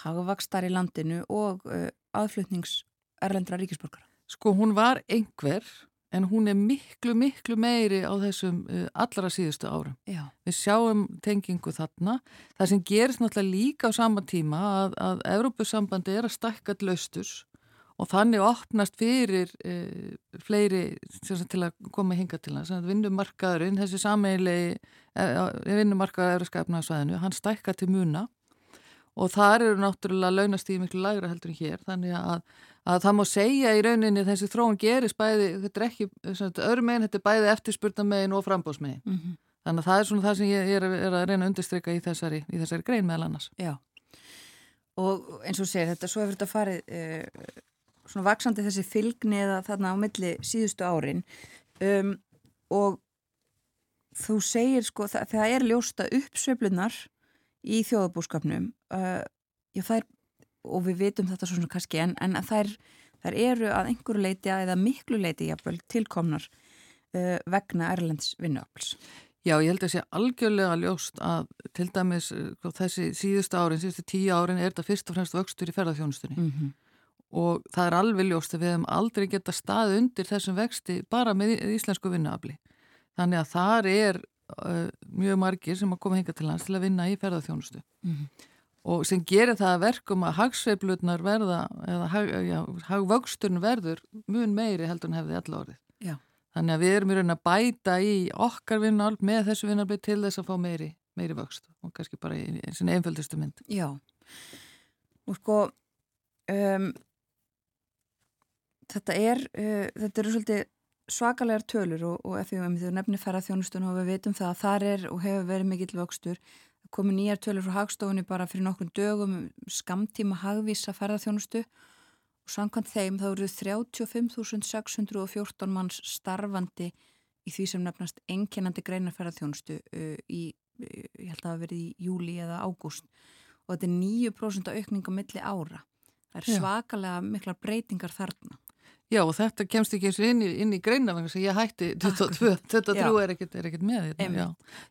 hagvakstar í landinu og uh, aðflutnings erlendra ríkisborgara? Sko hún var einhver en hún er miklu, miklu meiri á þessum uh, allra síðustu árum. Já. Við sjáum tengingu þarna. Það sem gerist náttúrulega líka á sama tíma að, að Evrópusambandi er að stækka laustus og þannig opnast fyrir uh, fleiri sagt, til að koma hinga til hans. Vinnumarkaðurinn, þessi sameigilegi uh, vinnumarkaður Evróskapnaðsvæðinu, hann stækka til muna og þar eru náttúrulega launastíði miklu lægra heldur en hér þannig að, að það má segja í rauninni þessi þróun gerist bæði, þetta er ekki öðrum meginn, þetta er bæði eftirspurtamegin og frambóðsmegin. Mm -hmm. Þannig að það er svona það sem ég er, er að reyna að undirstryka í þessari, í þessari grein meðal annars. Já, og eins og segir þetta, svo hefur þetta farið uh, svona vaksandi þessi fylgni eða þarna á milli síðustu árin um, og þú segir sko, það, það er ljósta uppsveiflunar í þjóðabúskapnum uh, já, það er, og við vitum þetta svona kannski en, en þær, þær eru að einhverju leiti eða miklu leiti jafnvel tilkomnar uh, vegna Erlends vinnuafls. Já, ég held að sé algjörlega ljóst að til dæmis sko, þessi síðustu árin, síðustu tíu árin er þetta fyrst og fremst vöxtur í ferðarþjónustunni Mm -hmm. og það er alveg ljóst að við hefum aldrei geta staði undir þessum vexti bara með íslensku vinnuafli. Þannig að þar er uh, mjög margir sem að koma hinga til lands til að vinna í ferðarþjónustu. Mm -hmm. Og sem gerir það að verkum að hagsveiflutnar verða, eða hag, hagvöxturn verður mun meiri heldur en hefði allar orðið. Já. Þannig að við erum í raun að bæta í okkar vinnál með þessu vinnálbi til þess að fá meiri, meiri vöxt og kannski bara í, sinni einföldustu mynd. Já, og sko um, þetta er uh, þetta eru svolítið svakalegar tölur og, og ef við nefnir ferðarþjónustun og við veitum það að þar er og hefur verið mikill vöxtur komið nýjar tölur frá hagstofunni bara fyrir nokkrum dögum um skamtíma hagvísa ferðarþjónustu og samkvæmt þeim þá eru 35.614 manns starfandi í því sem nefnast einkennandi greinarferðarþjónustu uh, í, ég held að það verið í júli eða ágúst og þetta er 9% aukning á milli ára. Það er svakalega miklar breytingar þarna. Já og þetta kemst ekki eins og inn í, inn í greina vegna sem ég hætti 22, 23 Já. er ekkert, er ekkert með þetta.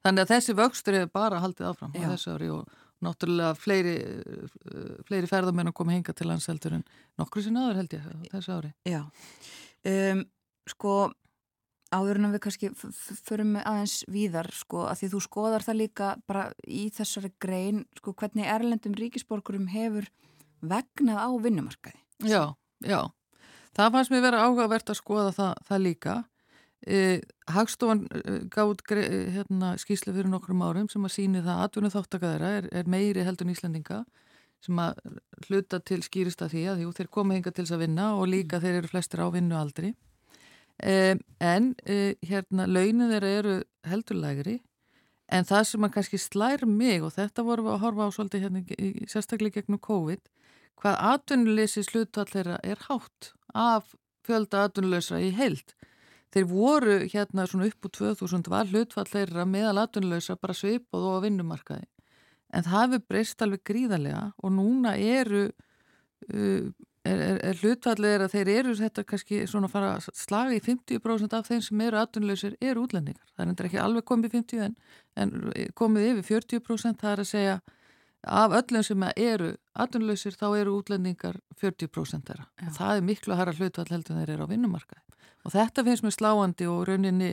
Þannig að þessi vöxtur er bara haldið áfram á þessu ári og náttúrulega fleiri, uh, fleiri ferðamenn að koma hinga til landseldur en nokkru sinna aður held ég á þessu ári. Já. Um, sko, áður en að við kannski förum aðeins víðar, sko, að því þú skoðar það líka bara í þessari grein, sko, hvernig erlendum ríkisborgurum hefur vegnað á vinnumarkaði. Já, já. Það fannst mér vera áhugavert að skoða það, það líka. Eh, Hagstofan eh, gátt eh, hérna, skýslu fyrir nokkrum árum sem að síni það að atvinnu þáttaka þeirra er, er meiri heldur en Íslandinga sem að hluta til skýrist að því að jú, þeir koma hinga til þess að vinna og líka þeir eru flestir á vinnualdri. Eh, en eh, hérna launin þeirra eru heldur lægri en það sem að kannski slær mig og þetta vorum við að horfa á svolítið hérna sérstaklega gegnum COVID hvað atvinnuleysi slutall þeirra er hátt af fjölda atvinnuleysa í heild. Þeir voru hérna svona upp úr 2000 var hlutfall þeirra meðal atvinnuleysa bara svipað og á vinnumarkaði. En það hefur breyst alveg gríðarlega og núna eru uh, er, er, er hlutfallið að þeir eru þetta kannski svona að fara að slaga í 50% af þeim sem eru atvinnulausir eru útlendingar. Það er endur ekki alveg komið 50 en, en komið yfir 40% það er að segja af öllum sem eru atvinnulausir þá eru útlendingar 40% þeirra. Og það er miklu að harra hlutfall heldur þeir eru á vinnumarkaði. Og þetta finnst mér sláandi og rauninni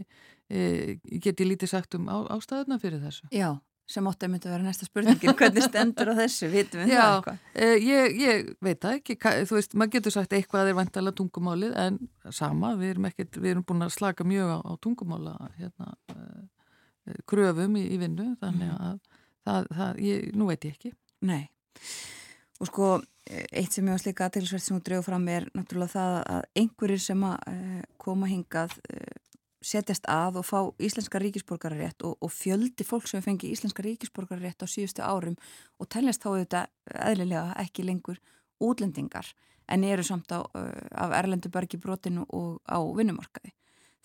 e, get ég lítið sagt um á, ástæðuna fyrir þessu. Já, sem átti að myndi að vera næsta spurningin, hvernig stendur á þessu, vitum við Já. það eitthvað? E, ég, ég veit það ekki, þú veist, maður getur sagt eitthvað er vantala tungumálið en sama, við erum, ekkit, við erum búin að slaka mjög á, á tungumála hérna, e, kröfum í, í vinnu, þannig að það, það ég, nú veit ég ekki. Nei. Og sko, eitt sem ég var slíka aðtilsvert sem þú drefur fram er náttúrulega það að einhverjir sem að uh, koma hingað uh, setjast að og fá íslenska ríkisborgararétt og, og fjöldi fólk sem fengi íslenska ríkisborgararétt á síðustu árum og teljast þá auðvitað eðlilega ekki lengur útlendingar en eru samt á, uh, af Erlendu bergi brotinu og á vinnumarkaði.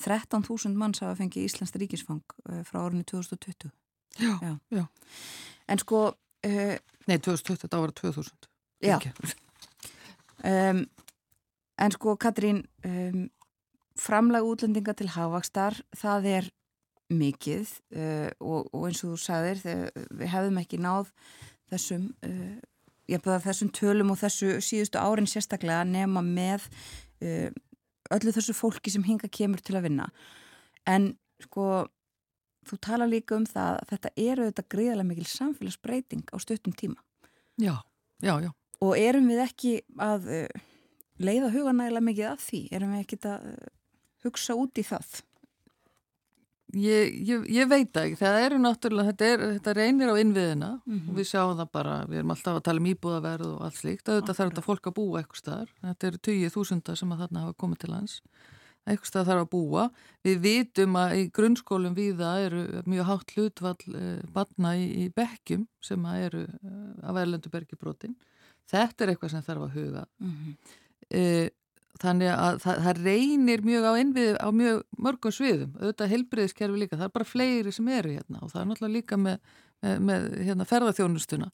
13.000 manns hafa fengið Íslands ríkisfang frá árunni 2020. Já, Já. já. En sko, uh, Nei, 2020, þetta ára 2000. Já. Um, en sko Katrín, um, framlag útlendinga til havakstar, það er mikið uh, og, og eins og þú sagðir, við hefðum ekki náð þessum, uh, ég byrða þessum tölum og þessu síðustu árin sérstaklega nema með uh, öllu þessu fólki sem hinga kemur til að vinna. En sko, þú tala líka um það að þetta eru þetta gríðarlega mikil samfélagsbreyting á stuttum tíma. Já, já, já. Og erum við ekki að uh, leiða huganægilega mikið að því? Erum við ekki að uh, hugsa út í það? Ég, ég, ég veit ekki, það eru náttúrulega, þetta, er, þetta reynir á innviðina Mhm. og við sjáum það bara, við erum alltaf að tala um íbúðaverð og allt slíkt, auðvitað þarf þetta fólk að búa eitthvað staðar, þetta eru 20.000 sem að þarna hafa komið til lands, eitthvað staðar þarf að búa, við vitum að í grunnskólum viða eru mjög hátt hlutvall eh, batna í, í bekkjum sem að eru eh, af erlendubergi brotin, þetta er eitthvað sem þarf að huga. Mm -hmm. Eh, þannig að það, það reynir mjög á innvið á mjög mörgum sviðum. Auðvitað heilbriðiskerfi líka, það er bara fleiri sem eru hérna og það er náttúrulega líka með, með, með hérna, ferðarþjónustuna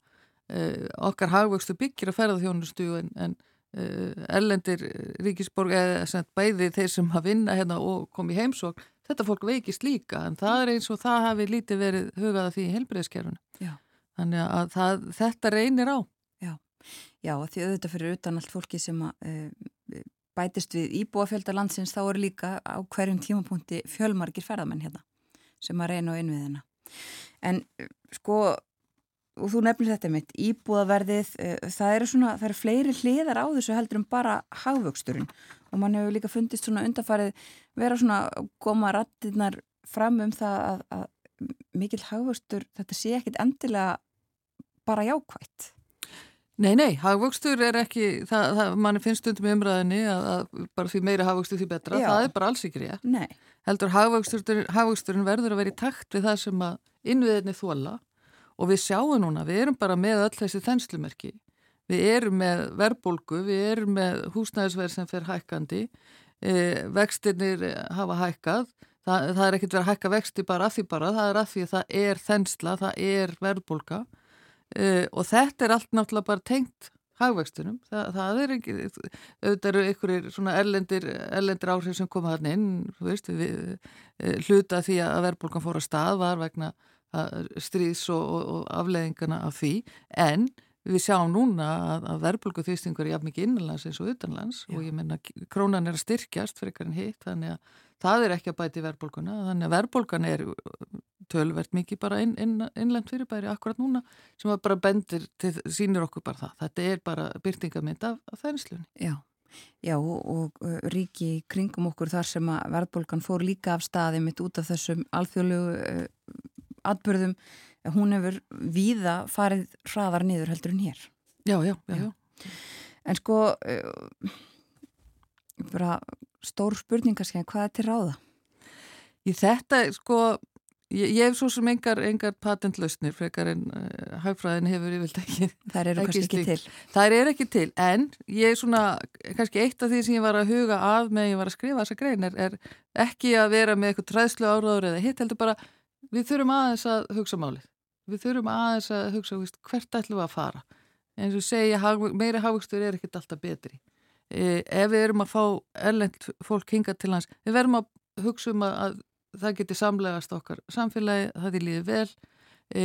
eh, okkar hagvöxtu byggir á ferðarþjónustu en, en erlendir ríkisborg eða bæði þeir sem hafa vinna hérna og komi heimsók þetta fólk veikist líka en það er eins og það hafi lítið verið hugaða því í heilbriðiskerfinu Já. þannig að það, þetta reynir á Já, því auðvitað fyrir utan allt fólki sem að uh, bætist við íbúafjölda landsins þá eru líka á hverjum tímapunkti fjölmargir ferðamenn hérna sem að reyna á innviðina. En sko, og þú nefnir þetta mitt, íbúðaverðið, uh, það eru svona, það eru fleiri hliðar á þessu heldur en bara hagvöxturinn og mann hefur líka fundist svona undarfarið vera svona koma rattirnar fram um það að, að mikill hagvöxtur, þetta sé ekkit endilega bara jákvætt. Nei, nei, hagvöxtur er ekki, það, það, manni finnst stundum í umræðinni að, að bara því meira hagvöxtur því betra, Já. það er bara alls ekki rétt. Nei, Heldur hagvöxtur, hagvöxturinn verður að vera í takt við það sem að innviðinni þóla og við sjáum núna, við erum bara með öll þessi þenslumerki. Við erum með verbulgu, við erum með húsnæðisverð sem fer hækkandi, e, vextinir hafa hækkað, það, það er ekkert verið að hækka vexti bara af því bara, það er af því að það er þensla, það er verbulga uh, og þetta er allt náttúrulega bara tengt hagvextunum, Þa, það er ekki auðvitað eru einhverjir svona erlendir, erlendir áhrif sem koma þarna inn þú veist, við, uh, hluta því að verðbólgan fór að stað var vegna stríðs og, og, og afleðingana af því, en við sjáum núna að, að verðbólgu þýstingur er jafn mikið innanlands eins og utanlands Já. og ég menna krónan er að styrkjast frekar en hitt, þannig að það er ekki að bæti verðbólguna, þannig að verðbólgan er tölvert mikið bara inn, inn, innlend fyrirbæri akkurat núna sem bara bendir til, sínir okkur bara það. Þetta er bara byrtingamind af, af þennslunni. Já, já og, og uh, ríki kringum okkur þar sem að verðbólgan fór líka af staði mitt út af þessum alþjóðlegu uh, atbyrðum, hún hefur víða farið hraðar niður heldur en hér. Já, já, já, Já. En sko, uh, bara stór spurningarskeið, hvað er til ráða? Í þetta, sko, ég, ég hef svo sem engar, engar patentlausnir frekar en uh, hagfræðin hefur yfirlega ekki Það eru Ekki kannski ekki slíkt. til. Það er ekki til, en ég er svona, kannski eitt af því sem ég var að huga að með ég var að skrifa þessa grein er, er ekki að vera með eitthvað træðslu áraður eða hitt heldur bara, við þurfum aðeins að hugsa málið. Við þurfum aðeins að hugsa, víst, hvert ætlum við að fara. En svo segja, hag, meiri hagvöxtur er ekkert alltaf betri. E, ef við erum að fá erlend fólk hinga til hans, við verðum að hugsa um að, að það geti samlegast okkar samfélagi, það er líðið vel. E,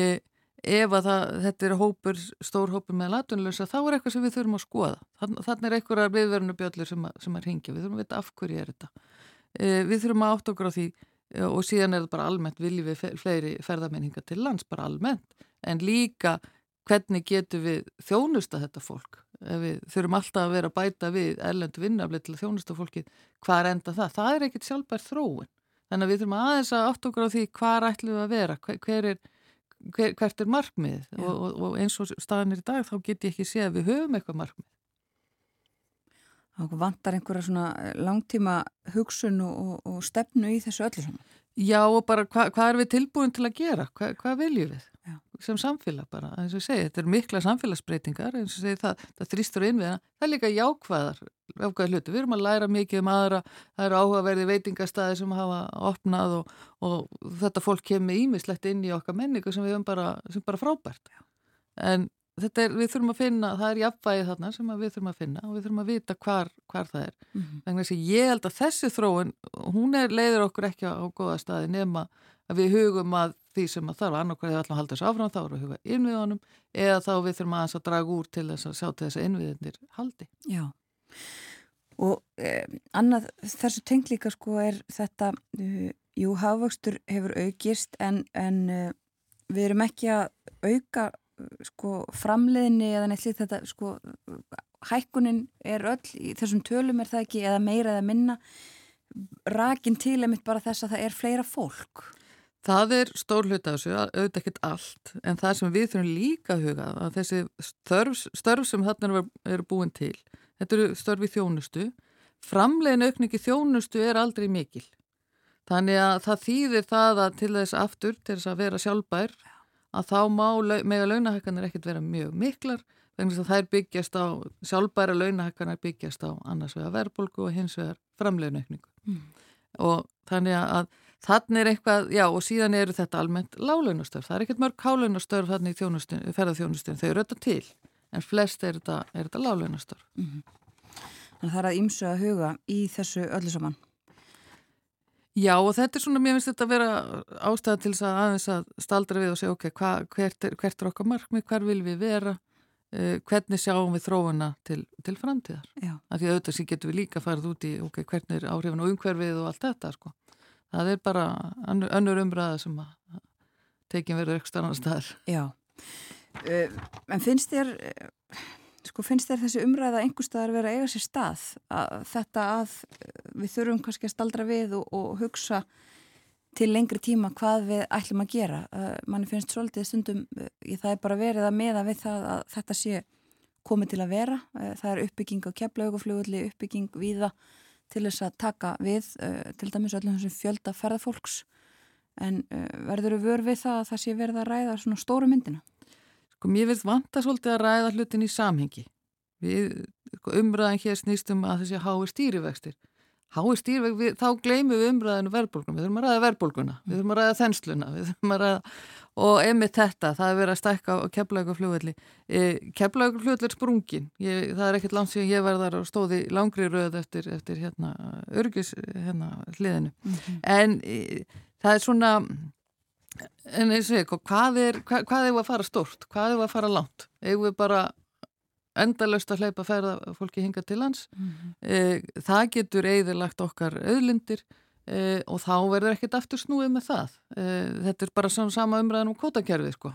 ef að það, þetta er hópur, stór hópur með latunlösa, þá er eitthvað sem við þurfum að skoða. Þann, þannig er einhverjar viðverðinu bjöllur sem, sem að ringja. Við þurfum að vita af hverju er þetta. E, við þurfum að átt okkur á því og síðan er þetta bara almennt viljum við fleiri ferðamenninga til lands, bara almennt. En líka hvernig getum við þjónusta þetta fólk. Ef við þurfum alltaf að vera að bæta við erlendu vinnaflið til þjónusta fólkið, hvað er enda það? Það er ekkit sjálfbær þróun. Þannig að við þurfum aðeins að átt okkur á því hvað ætlum við að vera, hver, er, hver, hvert er markmið og, og, og eins og staðan er í dag þá get ég ekki séð að við höfum eitthvað markmið. Það vantar einhverja svona langtíma hugsun og, og, og stefnu í þessu öllu saman. Já og bara hva, hvað er við tilbúin til að gera? Hva, hvað viljum við? Já. Sem samfélag bara, eins og ég segi, þetta er mikla samfélagsbreytingar, eins og ég segi það, það þrýstur inn við það, það er líka jákvæðar, jákvæðar hluti, við erum að læra mikið um aðra, það eru áhugaverði veitingastæði sem hafa opnað og, og þetta fólk kemur ímislegt inn í okkar menningu sem við höfum bara, sem bara frábært. En þetta er, við þurfum að finna, það er jafnvægið þarna sem við þurfum að finna og við þurfum að vita hvar, hvar það er. Mm -hmm. Þannig að ég held að þessi þróun, hún er, leiður okkur ekki á góða staði nema að við hugum að því sem að þarf annarkvæði við ætlum að halda þessu áfram, þá erum við að huga innviðunum eða þá við þurfum aðeins að draga úr til þess að sjá til þess að innviðinir haldi. Já, og eh, annað þessu tenglíka sko er þetta, uh, jú, hafvöxtur hefur aukist en, en uh, við erum ekki að auka sko framleiðinni eða neitt lít þetta sko hækkunin er öll í þessum tölum er það ekki eða meira eða minna rakin til einmitt bara þess að það er fleira fólk. Það er stór hlut af þessu, auðvitað ekkert allt en það sem við þurfum líka að huga að þessi störf, störf sem þarna eru búin til, þetta eru störf í þjónustu, framlegin aukningi þjónustu er aldrei mikil. Þannig að það þýðir það að til þess aftur, til þess að vera sjálfbær að þá má mega launahækkanir ekkert vera mjög miklar vegna þess að þær byggjast á, sjálfbæra launahækkanir byggjast á annars vegar verðbólgu og hins vegar framleginaukningu mm. og þannig að þannig er eitthvað, já og síðan eru þetta almennt lálaunastörf, það er ekkert mörg hálaunastörf þannig í ferðarþjónustun, þau eru þetta til en flest er þetta, þetta lálaunastörf mm -hmm. Þannig að það er að ymsu að huga í þessu öllu saman Já og þetta er svona, mér finnst þetta að vera ástæða til þess að aðeins að staldra við og segja ok, hva, hvert, er, hvert er okkar markmið, hver vil við vera, uh, hvernig sjáum við þróuna til, til framtíðar. Já. Af því auðvitað sem getur við líka farið út í ok, hvernig er áhrifin og umhverfið og allt þetta sko. Það er bara önnur, önnur umræða sem að tekinn verður eitthvað annar staðar. Já, uh, en finnst þér... Uh, sko finnst þér þessi umræða einhverstaðar vera eiga sér stað? Að þetta að við þurfum kannski að staldra við og, og hugsa til lengri tíma hvað við ætlum að gera? Uh, manni finnst svolítið stundum uh, það er bara verið að meða við það að þetta sé komið til að vera. Uh, það er uppbygging á keflauguflugulli uppbygging viða til þess að taka við til dæmis öllum þessum fjölda ferðarfólks en verður við vör við það að það sé verið að ræða svona stóru myndina Sko mér finnst vanta svolítið að ræða hlutin í samhengi. Við, sko, umræðan hér snýstum að þessi hái stýrivextir. Hái stýrivextir, þá gleymum við umræðinu verðbólguna. Við þurfum að ræða verðbólguna, við þurfum að ræða þensluna, við þurfum að ræða og emitt þetta, það er verið að stækka á keflaugaflugvelli. E, keflaugaflugvelli er sprungin. Ég, það er ekkert langt síðan ég verðar og stóði langri röð eftir, eftir hérna, örgis hérna, hliðinu. Mm -hmm. En e, það er svona En eins og ég, hvað er, hvað, hvað er að fara stort? Hvað er að fara langt? Eða við bara endalöst að hleypa að ferða fólki hinga til hans. Mm -hmm. e, það getur eðilagt okkar auðlindir e, og þá verður ekkert aftur snúið með það. E, þetta er bara sama umræðan um kvotakerfið sko.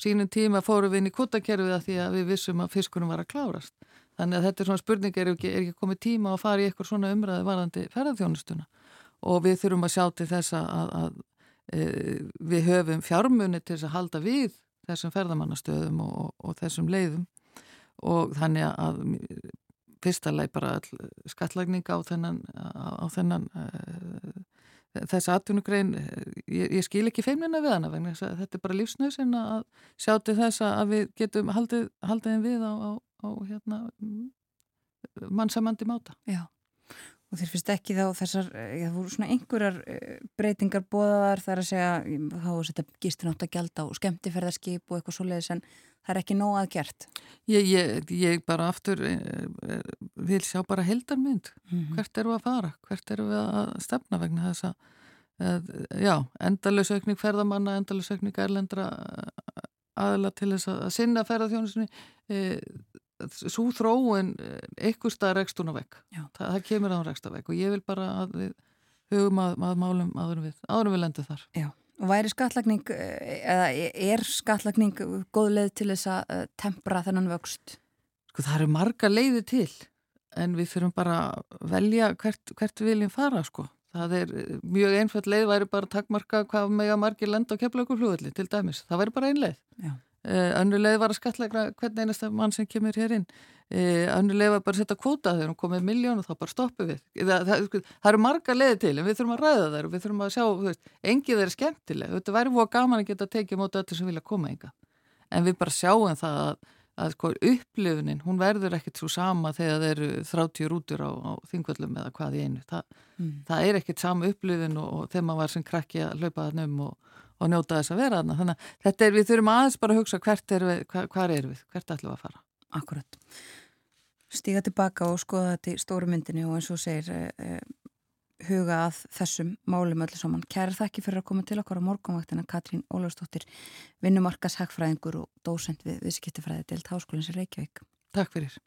Sýnum tíma fórum við inn í kvotakerfið að því að við vissum að fiskunum var að klárast. Þannig að þetta er svona spurning, er ekki, er ekki komið tíma að fara í eitthvað svona umræði varðandi ferðarþjónustuna og við þurfum að sjá til þess að, að við höfum fjármunni til að halda við þessum ferðamannastöðum og, og þessum leiðum. Og þannig að fyrsta leið bara skattlagning á þennan, á þennan uh, þessa atvinnugrein. Ég, ég skil ekki feimina við hana vegna þetta er bara lífsnöðsinn að sjá til þess að við getum haldið, haldið við á, á, á hérna, mannsamandi máta. Já Og þér finnst ekki þá þessar, það voru svona einhverjar breytingar bóðaðar þar að segja, þá er þetta gistin átt að gælda og skemmtiferðarskip og eitthvað svoleiðis en það er ekki nóg að gert. Ég, ég, ég bara aftur vil sjá bara heldarmynd. Mm -hmm. Hvert eru að fara? Hvert eru við að stefna vegna þess að, já, endalösaukning ferðamanna, endalösaukning erlendra aðla til þess að sinna ferðarþjónusinni, svo þróun eitthvað stað rekst hún á vegg. Það, það kemur á rekst á vegg og ég vil bara að við hugum að, að málum áður við, áður við lendum þar. Já, og væri skattlagning eða er skattlagning góð leið til þess að tempra þennan vöxt? Sko það eru marga leiði til en við fyrir bara að velja hvert, hvert við viljum fara sko. Það er mjög einföld leið væri bara að takkmarka hvað mega margir lenda á keflaugur fljóðalli til dæmis, það væri bara ein leið. Já Önnur leið var að skatleika hvern einasta mann sem kemur hér inn. Önnur leið var bara að setja kvóta þegar hún komið miljón og þá bara stoppu við. Það, það, það, það eru marga leiði til en við þurfum að ræða þær og við þurfum að sjá veist, engið þeir skemmtileg, þetta væri búið gaman að geta tekið móta öllu sem vilja koma enga en við bara sjáum það að, að sko, upplifunin, hún verður ekkert svo sama þegar þeir eru 30 rútur á, á þingvöldum eða hvað í einu. Mm. það er ekkert sama upplifun og, og þegar maður var sem krakki að hlaupa þann um og og njóta þess að vera þarna. Þannig að þetta er, við þurfum aðeins bara að hugsa hvert er við, hvað, er við, hvert ætlum við að fara. Akkurat. Stíga tilbaka og skoða þetta í stóru myndinu og eins og segir eh, eh, huga að þessum málum öllu saman. Kæra þakki fyrir að koma til okkar á morgunvaktina Katrín Ólafsdóttir, vinnumarkas hagfræðingur og dósend við viðskiptifræði deilt Háskólins í Reykjavík. Takk fyrir.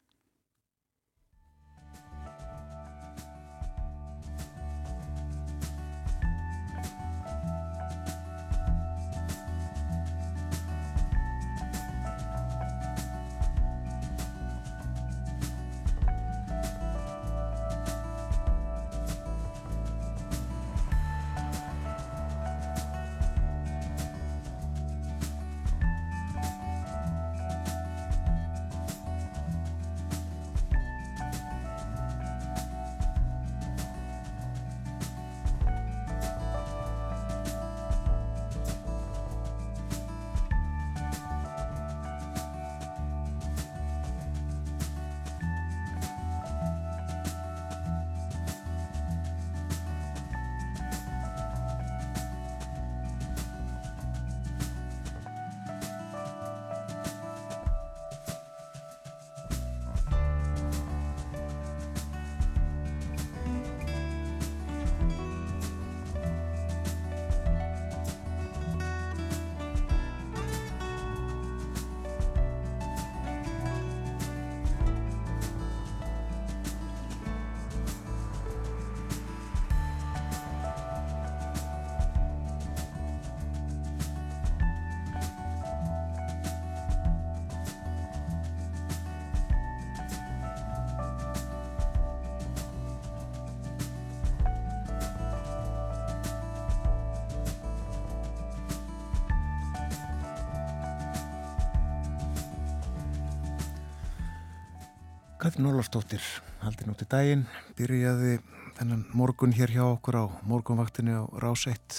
Katrin Ólafsdóttir, haldin út í daginn, byrjaði þennan morgun hér hjá okkur á morgunvaktinu á Rás 1.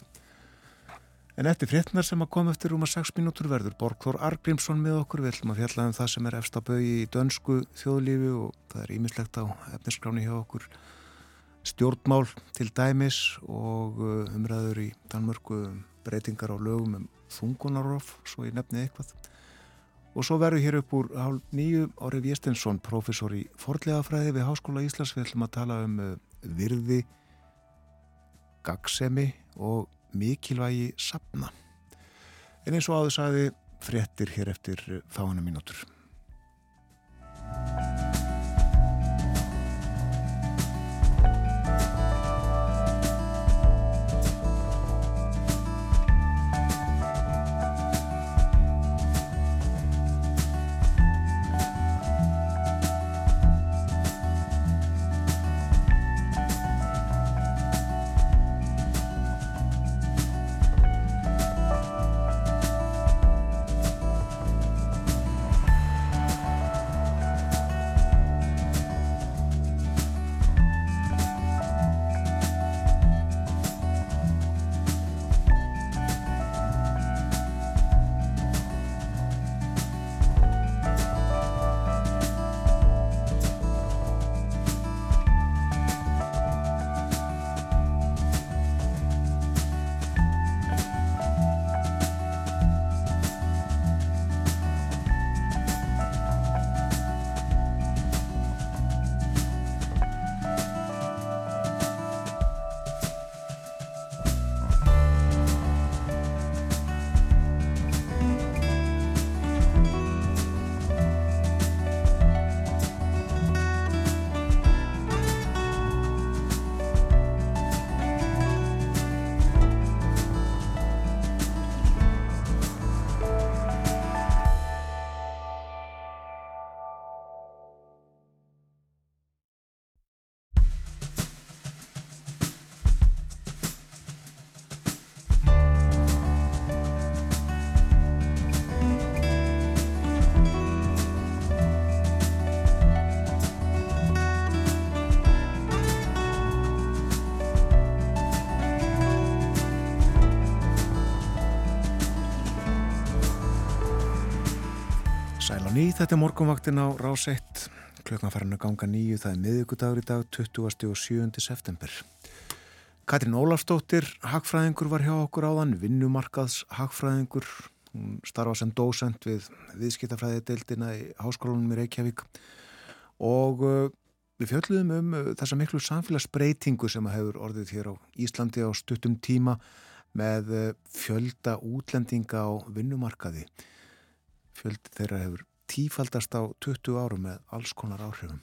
En eftir fréttnar sem að koma eftir rúma 6 mínútur verður Borgþór Argrímsson með okkur. Við ætlum að fjalla um það sem er efst á bögi í dönsku þjóðlífi og það er ímislegt á efniskráni hjá okkur. Stjórnmál til dæmis og uh, umræður í Danmörku um breytingar á lögum um þungunarof, svo ég nefni eitthvað. Og svo verður hér upp úr hálf nýju Ári Viestinsson, professor í forlegafræði við Háskóla Íslands. Við ætlum að tala um uh, virði, gagsemi og mikilvægi sapna. En eins og áður sagði fréttir hér eftir uh, fáina mínútur. Ný, þetta er morgunvaktin á Rás 1. Klukkan farin að ganga nýju, það er miðugudagur í dag, 20. og 7. september. Katrín Ólafstóttir, hagfræðingur var hjá okkur áðan, vinnumarkaðs hagfræðingur. Hún starfa sem dósend við viðskiptafræði deildina í Háskólanum í Reykjavík og uh, við fjöldluðum um uh, þessa miklu samfélagsbreytingu sem hefur orðið hér á Íslandi á stuttum tíma með uh, fjölda útlendinga á vinnumarkaði. Fjöldi þeirra hefur tífaldast á 20 árum með alls konar áhrifum.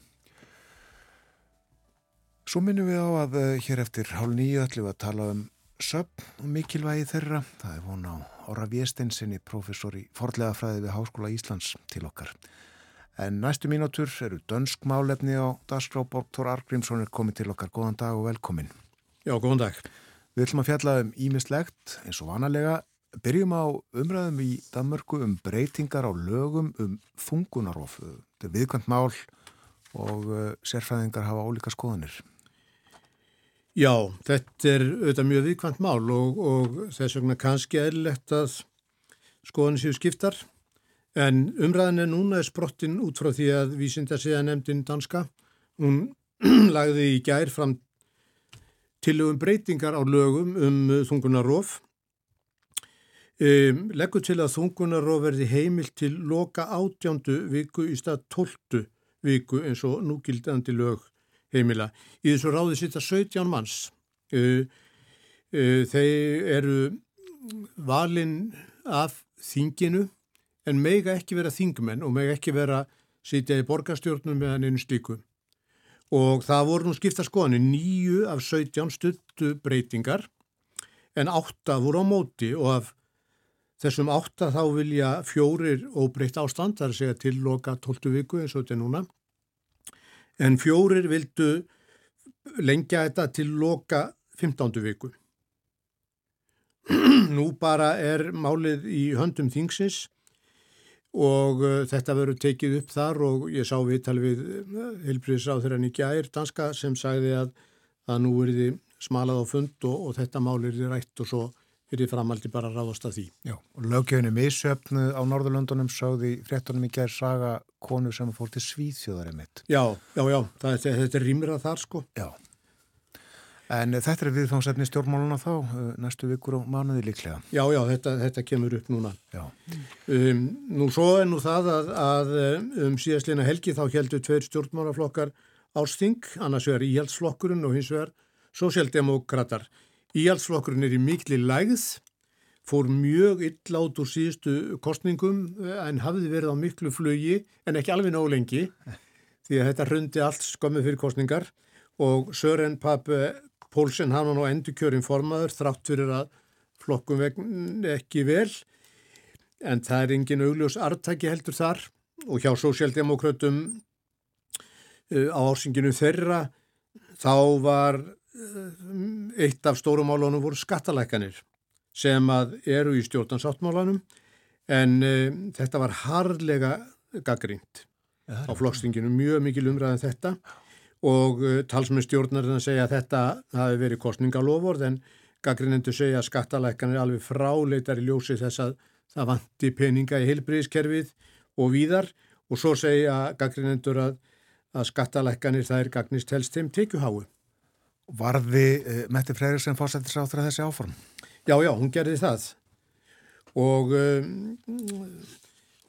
Svo minnum við á að uh, hér eftir hálf nýju ætlum við að tala um söpn og mikilvægi þeirra. Það er von á Óra Viestinsinni, professor í forlega fræði við Háskóla Íslands til okkar. En næstu mínútur eru dönsk málefni á Dagskrá Borgtór Argrímsson er komið til okkar. Góðan dag og velkomin. Já, góðan dag. Við ætlum að fjalla um ímislegt eins og vanalega. Byrjum á umræðum í Danmörku um breytingar á lögum um þungunarof. Þetta er viðkvæmt mál og uh, sérfræðingar hafa ólíka skoðanir. Já, þetta er auðvitað mjög viðkvæmt mál og, og þess vegna kannski eðlilegt að skoðan séu skiptar. En umræðin er núna sprottin út frá því að vísinda séða nefndin danska. Hún lagði í gær fram tilögum breytingar á lögum um þungunarof. Um, leggur til að þungunarof verði heimil til loka átjándu viku í stað tóltu viku eins og núgildandi lög heimila. Í þessu ráði sýtta 17 manns. Uh, uh, þeir eru valinn af þinginu en mega ekki vera þingmenn og mega ekki vera sýtja í borgarstjórnum meðan einu slíku. Og það voru nú skipta skoðanir, nýju af 17 stuttu breytingar en átta voru á móti og af þessum átta þá vilja fjórir óbreytt ástand, það er að segja til loka 12 viku eins og þetta er núna. En fjórir vildu lengja þetta til loka 15. viku. Nú bara er málið í höndum þingsins og uh, þetta verður tekið upp þar og ég sá viðtal við Hilbriðsráþurann í gær danska sem sagði að, að nú er þið smalað á fund og, og þetta mál er rætt og svo er þið framaldi bara ráðast að því. Já, og lögjöfni missöfnu á Norðurlöndunum sáði fréttunum í gerð saga konu sem fór til Svíþjóðar emitt. Já, já, já, það, þetta, þetta er rýmrað þar sko. Já, en þetta er viðfangsefni stjórnmáluna þá, næstu vikur og mánuði líklega. Já, já, þetta, þetta kemur upp núna. Já. Um, nú svo er nú það að, að um síðastleina helgi þá heldur tveir stjórnmálaflokkar ásting, annars vegar íhaldsflokkurinn og hins vegar sósjaldemokrater. Íhaldsflokkurinn er í mikli lægð, fór mjög ill át úr síðustu kostningum en hafði verið á miklu flugi en ekki alveg nóg lengi því að þetta hrundi allt skömmu fyrir kostningar og Sören Pape Pólsen hann var nú endur kjörin formaður þrátt fyrir að flokkum vegn ekki vel. En það er engin augljós artaki heldur þar. Og hjá sósjaldemokrautum uh, á ársinginu þeirra þá var eitt af stórumálunum voru skattalækanir sem að eru í stjórnansáttmálanum en uh, þetta var harlega gaggrínt á flokkstinginu, mjög mikil umræðan um þetta og uh, talsmenn stjórnarinn að segja að þetta hafi verið kostningaloford en gaggrinendur segja að skattalækkan er alveg fráleitar í ljósi þess að það vanti peninga í heilbriðiskerfið og víðar og svo segja gaggrinendur að, að skattalækkanir það er gagnist helst þeim tekjuháu. Varði uh, Metti Freyriksson fórsættis á þessi áform? Já, já, hún gerði það og um,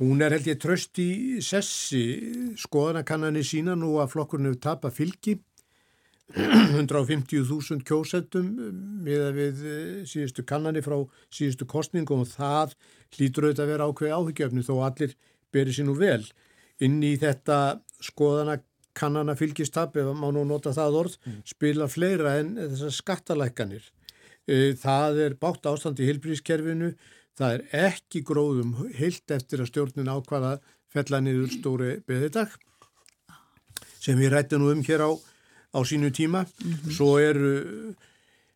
Hún er held ég tröst í sessi, skoðanakannanir sína nú að flokkurinn hefur tapað fylgi, 150.000 kjósettum með að við síðustu kannanir frá síðustu kostningum og það hlýtur auðvitað að vera ákveði áhyggjöfni þó allir beri sér nú vel. Inn í þetta skoðanakannana fylgistap, ef maður nú nota það orð, mm. spila fleira en þessar skattalækkanir. Það er bátt ástand í hilbrískerfinu, Það er ekki gróðum heilt eftir að stjórnin ákvaða fella niður stóri beðidag sem við rættum nú um hér á, á sínu tíma. Mm -hmm. Svo eru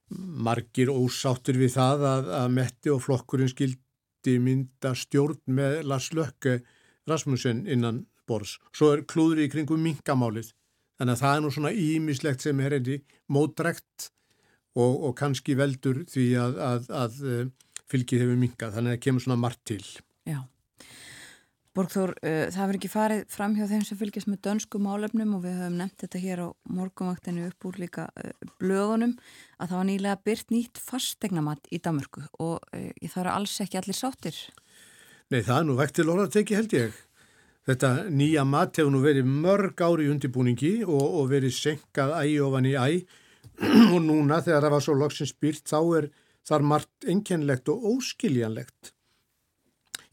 margir ósáttur við það að, að Metti og flokkurinn skildi mynda stjórn með Lars Lökke Rasmussen innan bors. Svo er klúður í kringum mingamálið. Þannig að það er nú svona ímislegt sem er endi mótrekt og, og kannski veldur því að, að, að fylgið hefur minkað, þannig að það kemur svona margt til. Já. Borgþór, uh, það verður ekki farið fram hjá þeim sem fylgjast með dönsku málefnum og við höfum nefnt þetta hér á morgunvaktinu upp úr líka uh, blöðunum að það var nýlega byrt nýtt fastegnamatt í Damörku og uh, það eru alls ekki allir sáttir. Nei, það er nú vekt til orða að teki held ég. Þetta nýja mat hefur nú verið mörg ári í undirbúningi og, og verið senkað ægi ofan í æg og núna þegar það var svo loksins byrt þá er þar margt enkenlegt og óskiljanlegt.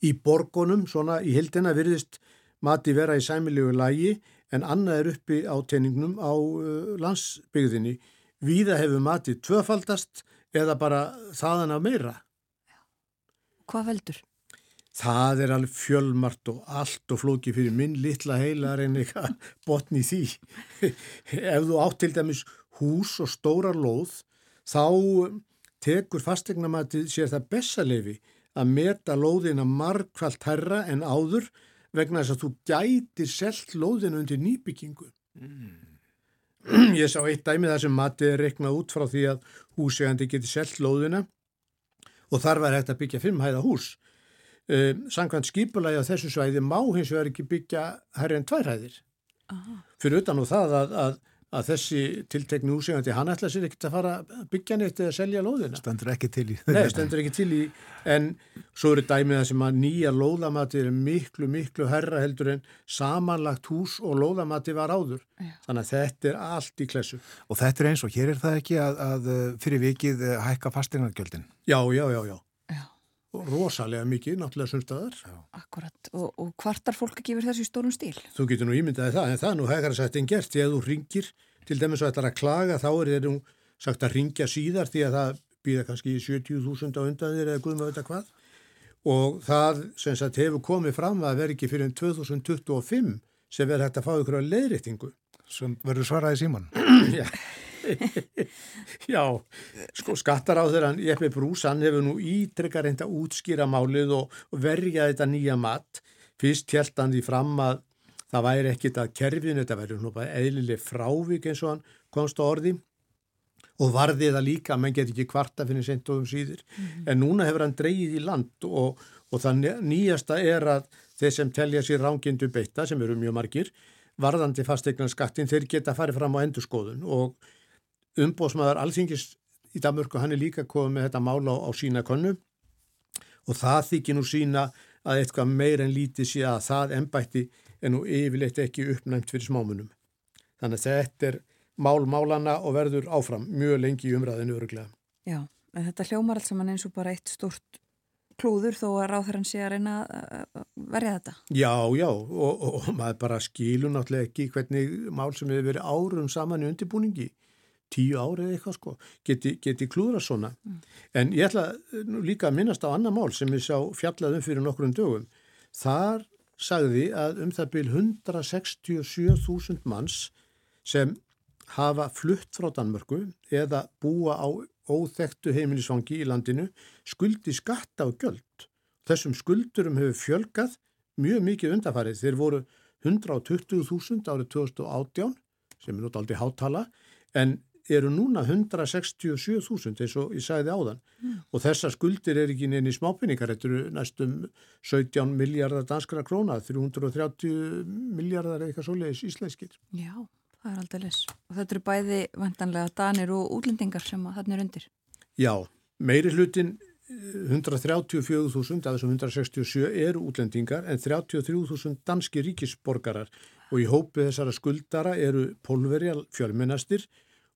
Í borgonum, svona í hildina, virðist mati vera í sæmilegu lægi en annað er uppi á teiningnum á uh, landsbyggðinni. Víða hefur mati tvöfaldast eða bara þaðan af meira. Hvað veldur? Það er alveg fjölmart og allt og flóki fyrir minn litla heila en eitthvað botni því. Ef þú átt til dæmis hús og stóra lóð, þá tekur fastegnamatið sér það bessalefi að meta lóðina margfalt herra en áður vegna þess að þú gætir selt lóðina undir nýbyggingu. Mm. Ég sá eitt dæmi þar sem matið er reiknað út frá því að húsegandi geti selt lóðina og þar var hægt að byggja fimmhæða hús. Uh, Sankvæmt skipulagi á þessu svæði má hins vegar ekki byggja herri en tværhæðir. Aha. Fyrir utan og það að, að að þessi tiltekni úsegandi, hann ætla sér ekkert að fara að byggja neitt eða selja lóðina. Stendur ekki til í. Nei, stendur ekki til í, en svo eru dæmið það sem að nýja lóðamati er miklu, miklu herra heldur en samanlagt hús og lóðamati var áður. Já. Þannig að þetta er allt í klessu. Og þetta er eins og hér er það ekki að, að fyrir vikið eh, hækka fastegnargjöldin. Já, já, já, já. Rosalega mikið, náttúrulega sumstaðar. akkurat. Og, og hvartar fólk ekki verið þessu í stórum stíl? Þú getur nú ímyndaði það, en það er nú hægara sagt en gert. Þegar þú ringir, til dæmis og ætlar að klaga, þá er þér nú sagt að ringja síðar því að það býða kannski 70.000 á undan þér eða guðum að veit hvað. Og það sem sagt hefur komið fram að vera ekki fyrir 2025 sem verður hægt að fá ykkur á leiðréttingu. Sem verður svaraði síman. Já, Já sko skattar á þeirra Jeppe Brús, hann hefur nú ítrekka reynd að útskýra málið og, og verja þetta nýja mat. Fyrst held hann því fram að það væri ekkit að kerfinu, þetta væri nú bara eðlileg frávik eins og hann komst á orði og varði það líka, menn get ekki kvarta fyrir sent og um síður. En núna hefur hann dreyið í land og, og það nýjasta er að þeir sem telja sér rángindu beitta, sem eru mjög margir, varðandi fastegnan skattin, þeir geta farið fram á endurskoðun og umbóðsmaður alþingis í Danmörku, hann er líka komið með þetta mála á, á sína könnu og það þykir nú sína að eitthvað meir en lítið sé að það ennbætti er nú yfirleitt ekki uppnæmt fyrir smámunum. Þannig að þetta er mál málana og verður áfram mjög lengi í umræðinu öruglega. Já, en þetta hljómar allt saman eins og bara eitt stort klúður þó að ráþarann sé að reyna að verja þetta. Já, já, og, og, og maður bara skilur náttúrulega ekki hvernig mál sem hefur verið árum saman í undirbúningi, tíu árið eitthvað sko, geti, geti klúðra svona. En ég ætla nú líka að minnast á annar mál sem ég sá fjallaðum fyrir nokkrum dögum. Þar sagði að um það byl 167.000 manns sem hafa flutt frá Danmörku eða búa á óþektu heimilisvangi í landinu skuldi skatta og göld. Þessum skuldurum hefur fjölgað mjög mikið undarfarið. Þeir voru 120.000 árið 2018 sem er náttúrulega hátala en eru núna 167.000 eins og ég sagði áðan mm. og þessar skuldir er ekki neina í smápinningar, þetta eru næstum 17 miljardar danskra króna, 330 miljardar eitthvað svoleiðis íslenskir. Já, það er aldrei les. Og þetta eru bæði vantanlega danir og útlendingar sem þarna er undir. Já, meiri hlutin 134.000 af þessum 167 eru útlendingar en 33.000 danski ríkisborgarar og í hópi þessara skuldara eru pólverjar fjölmennastir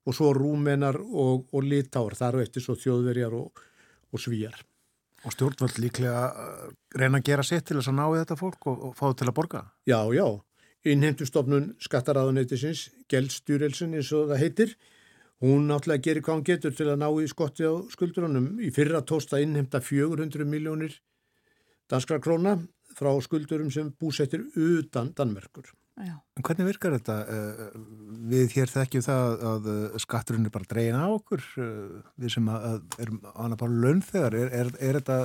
og svo rúmenar og, og litáar, þar og eftir svo þjóðverjar og, og svíjar. Og stjórnvöld líklega uh, reyna að gera sitt til þess að ná í þetta fólk og, og fá það til að borga? Já, já. Innheimtustofnun skattaráðuneytisins, Geldstjúrelsin eins og það heitir, hún náttúrulega gerir hvað hún getur til að ná í skotti á skuldurunum. Í fyrra tósta innheimta 400 miljónir danskra króna frá skuldurum sem búsettir utan Danmerkur. Já. En hvernig virkar þetta? Uh, Við hér þekkjum það að uh, skatturinn er bara dregin á okkur, uh, við sem að, erum annað bara launþegar. Er, er, er þetta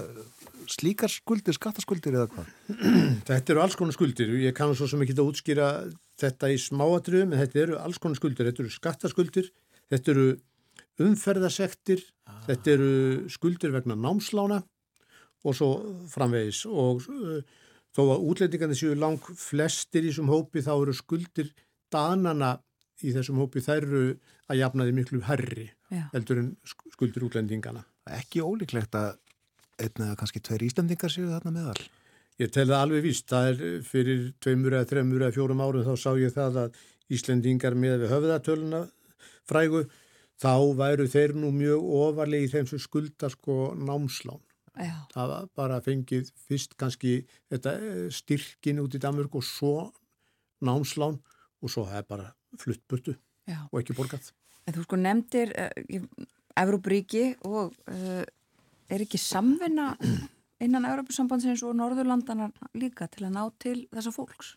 slíkar skuldir, skattaskuldir eða hvað? Þetta eru alls konar skuldir. Ég kannu svo sem ekki að útskýra þetta í smáatriðum, en þetta eru alls konar skuldir. Þetta eru skattaskuldir, þetta eru umferðasektir, þetta eru skuldir vegna námslána og svo framvegis og uh, þó að útlendingarnir séu lang flestir í þessum hópi þá eru skuldir danana í þessum hópi þær eru að jafna því miklu herri Já. heldur en sk- skuldir útlendingana. Ekki ólíklegt að einn eða kannski tveir Íslandingar séu þarna meðal. Ég tel það alveg víst, það er fyrir tveimur eða þreimur eða fjórum árum þá sá ég það að Íslendingar með við höfðatöluna frægu þá væru þeir nú mjög ofarlega í þeim sem skulda sko námslán. Það var bara fengið fyrst kannski þetta eh, styrkin út í Danmörk og svo námslán og svo það er bara fluttburtu og ekki borgað. En þú sko nefndir uh, Evrópuríki og uh, er ekki samvinna innan Evrópusambandsins og Norðurlandana líka til að ná til þessa fólks?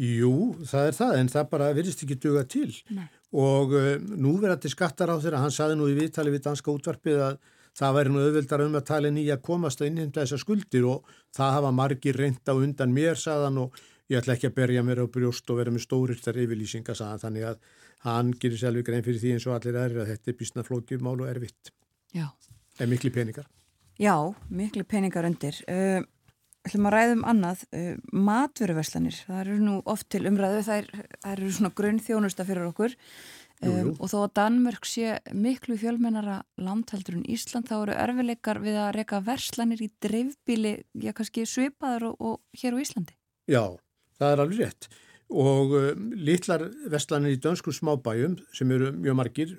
Jú, það er það, en það bara virðist ekki duga til. Nei. Og uh, núverandi skattar á þeirra, hann saði nú í viðtali við danska útvarpið að það væri nú auðvildar um að tala nýja komast að innheimta þessar skuldir og það hafa margir reynda undan mér, saðan og ég ætla ekki að berja mér á brjóst og vera með stóristar yfirlýsinga, saðan þannig að hann gerir sjálfur grein fyrir því eins og allir aðrir að þetta er bísna flókið mál og erfitt, Já. en mikli peningar. Já, miklu peningar undir. Uh, ætlum að ræðum annað, uh, matvöruverslanir, það eru nú oft til umræðu, það, er, það eru svona grunn þjónusta fyrir okkur. Um, og þó að Danmörk sé miklu fjölmennara landheldur en Ísland þá eru erfileikar við að reyka verslanir í dreifbíli, já kannski svipaðar og, og hér á Íslandi. Já, það er alveg rétt. Og um, litlar vestlanir í dönskum smábæjum sem eru mjög margir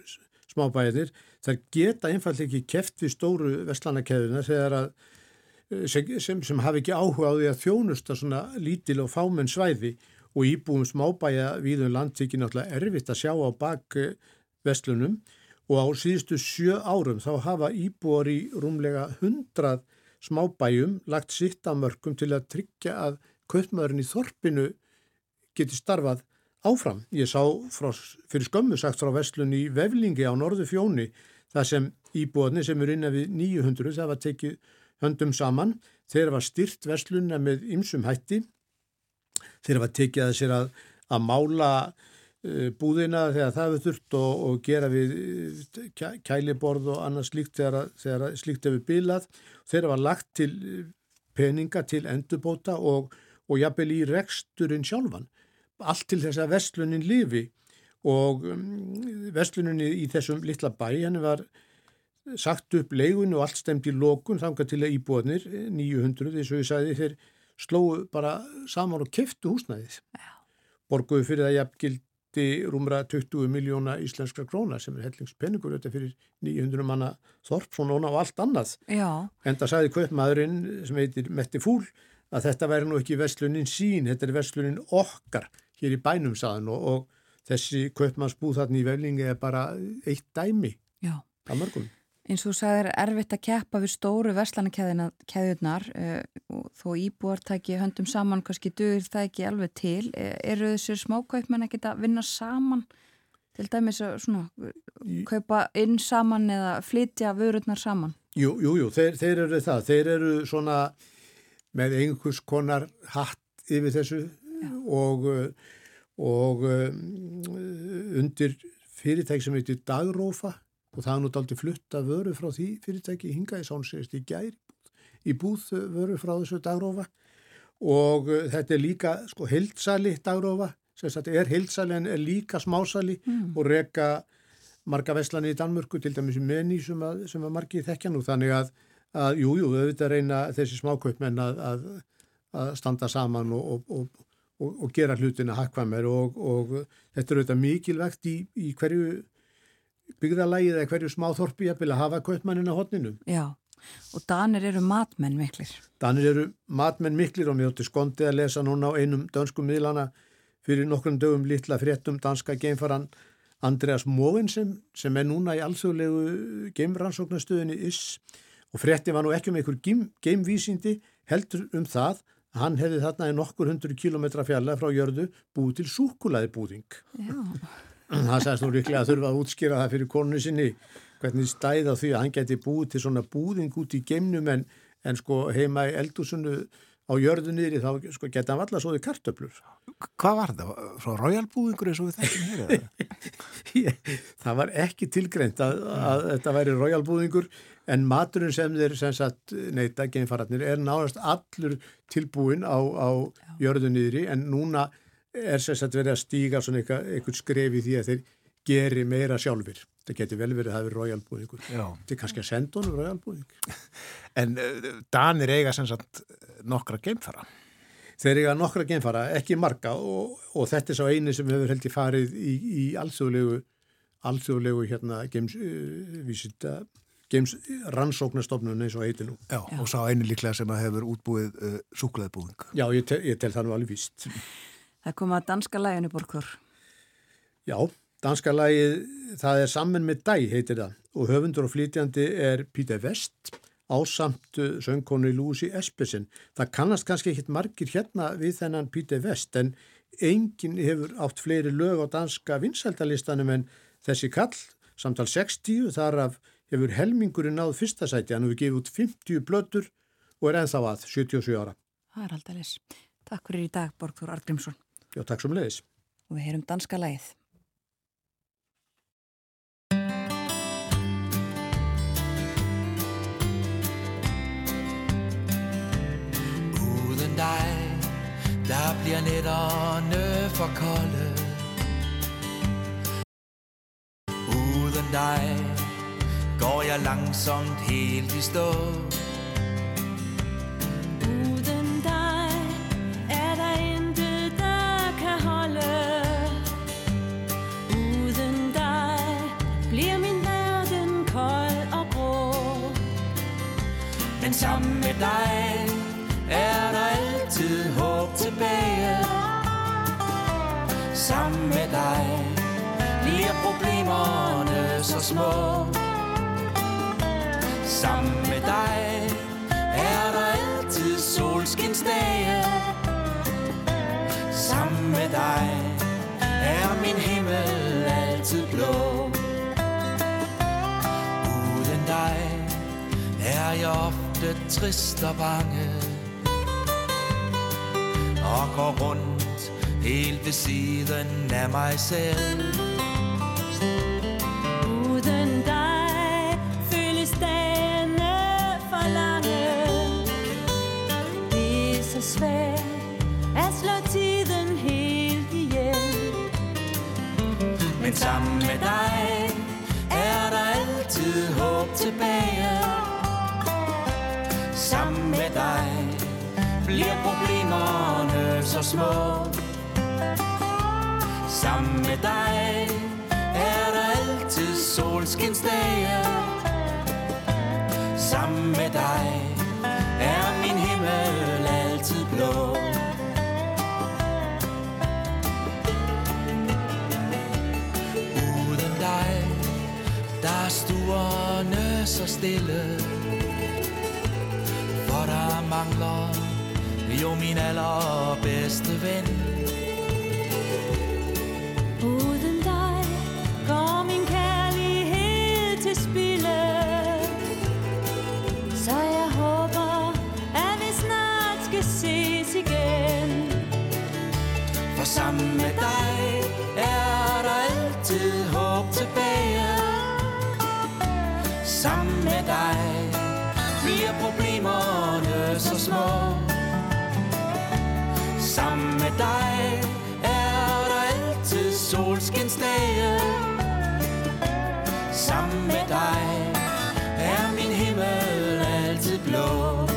smábæjir, þær geta einfallega ekki keft við stóru að eh, sem, sem, sem hafi ekki áhuga á því að þjónusta svona lítil og fámenn svæði. og íbúum smábæja við um landtíki náttúrulega erfitt að sjá á bak eh, vestlunum og á síðustu sjö árum þá hafa íbúar í rúmlega hundrað smábæjum lagt sitt að mörgum til að tryggja að kaupmaðurinn í þorpinu geti starfað áfram. Ég sá frá, fyrir skömmu sagt frá vestlun í Veflingi á Norðu fjóni þar sem íbúarnir sem eru innan við 900 það var tekið höndum saman. Þeir var styrt vestlunna með ymsum hætti þeir var tekið að sér að, að mála uh, búðina þegar það hefur þurft og, og gera við kæ- kæliborð og annað slíkt þegar, þegar slíkt hefur bilað. Þeir var lagt til uh, peninga til endurbóta og, og jafnvel í reksturinn sjálfan. Allt til þess að vestlunin lifi og um, vestlunin í, þessum litla bæ henni var sagt upp leigun og allt stemt í lokun þangað til að íbúðnir 900 eins og ég sagði þeir slóu bara saman og keftu húsnæðið borguðu fyrir það jafngildi rúmra 20 miljóna íslenskra króna sem er hellingspenningur þetta fyrir 900 manna þorp svona og allt annað Já, En það sagði kaupmaðurinn sem heitir Metti Fúl að þetta væri nú ekki verslunin sín, þetta er verslunin okkar hér í bænum saðan og, og þessi kaupmannsbúð þarna í Veflingi er bara eitt dæmi já. af mörgum. Eins og þú sagðir erfitt að keppa við stóru verslanakeðjurnar uh, og þó íbúar tæki höndum saman, kannski dugir það ekki alveg til. Uh, eru þessir smákaupmenn ekkit að vinna saman til dæmis að svona, kaupa inn saman eða flytja vörurnar saman? Jú, jú, jú, þeir, þeir eru það. Þeir eru svona með einhvers konar hatt yfir þessu og, uh, og um, undir fyrirtæk sem heitir Dagrófa og það er nú daldi flutta vöru frá því fyrirtæki hinga í sánsegist í gær í búð uh, vöru frá þessu Dagrófa. Og uh, þetta er líka sko heildsali Dagrófa sem sagt er heildsali en er líka smásali og reka marga vestlani í Danmörku til dæmis í menni sem að, sem að margi þekkja nú. Þannig að, að jú, jú, auðvitað reyna þessi smákaupmenn að, að, að standa saman og, og, og, og, og gera hlutina hakkvæmur og, og þetta er auðvitað mikilvægt í, í hverju byggðalagið eða hverju smáþorpi að vilja hafa kaupmannin á hotninu. Já, og danir eru matmenn miklir. Danir eru matmenn miklir og mér átti skondið að lesa núna á einum dönskum miðlana fyrir nokkrum dögum litla fréttum danska geimfaran Andreas Mogensen sem er núna í alþjóðlegu geimrannsóknastöðinni IS og frétti var nú ekki um einhver geim, geimvísindi heldur um það að hann hefði þarna í nokkur hundru kilometra fjalla frá jörðu búið til súkulaði búðing. Já, hann sagðist nú líklega að þurfa að útskýra það fyrir konu sinni hvernig stæði á því að hann geti búið til svona búðing út í geimnum en, en sko heima í eldúsunu á jörðu niðri þá sko geta hann valla svoði kartöflur. Hvað var það? Frá royalbúðingur eins og við þekkjum hér? það var ekki tilgreint að, að þetta væri royalbúðingur en maturinn sem þeir sem sagt neyta geimfararnir er náðast allur tilbúin á, á jörðunniðri en núna er sagt verið að stíga svona eitthvað skref í því að þeir geri meira sjálfur. Það getur vel verið að það er royalbúðingur. Já. Þetta er kannski að senda honum royalbúðing. En uh, Danir eiga sagt nokkra geimfara. Þeir eiga nokkra geimfara, ekki marga og, og þetta er sá eini sem hefur held í farið í, í alþjóðlegu, alþjóðlegu hérna geims, uh, vísita, geims rannsóknastofnun eins og heiti nú. Já, og sá einu líklega sem að hefur útbúið uh, súklaðbúðing. Já, ég, tel, ég tel það nú alveg víst. Það kom að danska læginu borkur. Já, danska lagið, það er Sammen með dæ heitir það og höfundur og flytjandi er Peter West ásamt uh, söngkonu Lucy Espesen. Það kannast kannski ekkit margir hérna við þennan Peter West en enginn hefur átt fleiri lög á danska vinsældalistanum en þessi kall, samtal 60, þar af hefur helmingurinn náð fyrsta sæti, hann hefur gefið út 50 blötur og er ennþá að 77 ára. Það er alltaf leys. Takk fyrir í dag, Borgþór Argrímsson. Já, takk sem leiðis. Og við heyrum danska lægið. Uden dig, der bliver nætterne for kolde. Uden dig, går jeg langsomt helt i stå. Med dig, er der altid håb tilbage. Sammen med dig, bliver problemerne så små. Sammen med dig, ofte trist og bange Og går rundt helt ved siden af mig selv Uden dig føles dagene for lange. Det er så svært at slå tiden helt ihjel. Men sammen med dig er der altid håb tilbage Sammen med dig. Bliver problemerne så små? Sammen med dig er der altid solskinsdage Sammen med dig er min himmel altid blå. Uden dig, der er stuerne så stille mangler jo min allerbedste ven Uden dig går min kærlighed til spilde. Så jeg håber, at vi snart skal ses igen. For sammen med dig er der altid håb tilbage Sammen med dig små. Sammen med dig er der altid solskinsdage Sammen med dig er min himmel altid blå.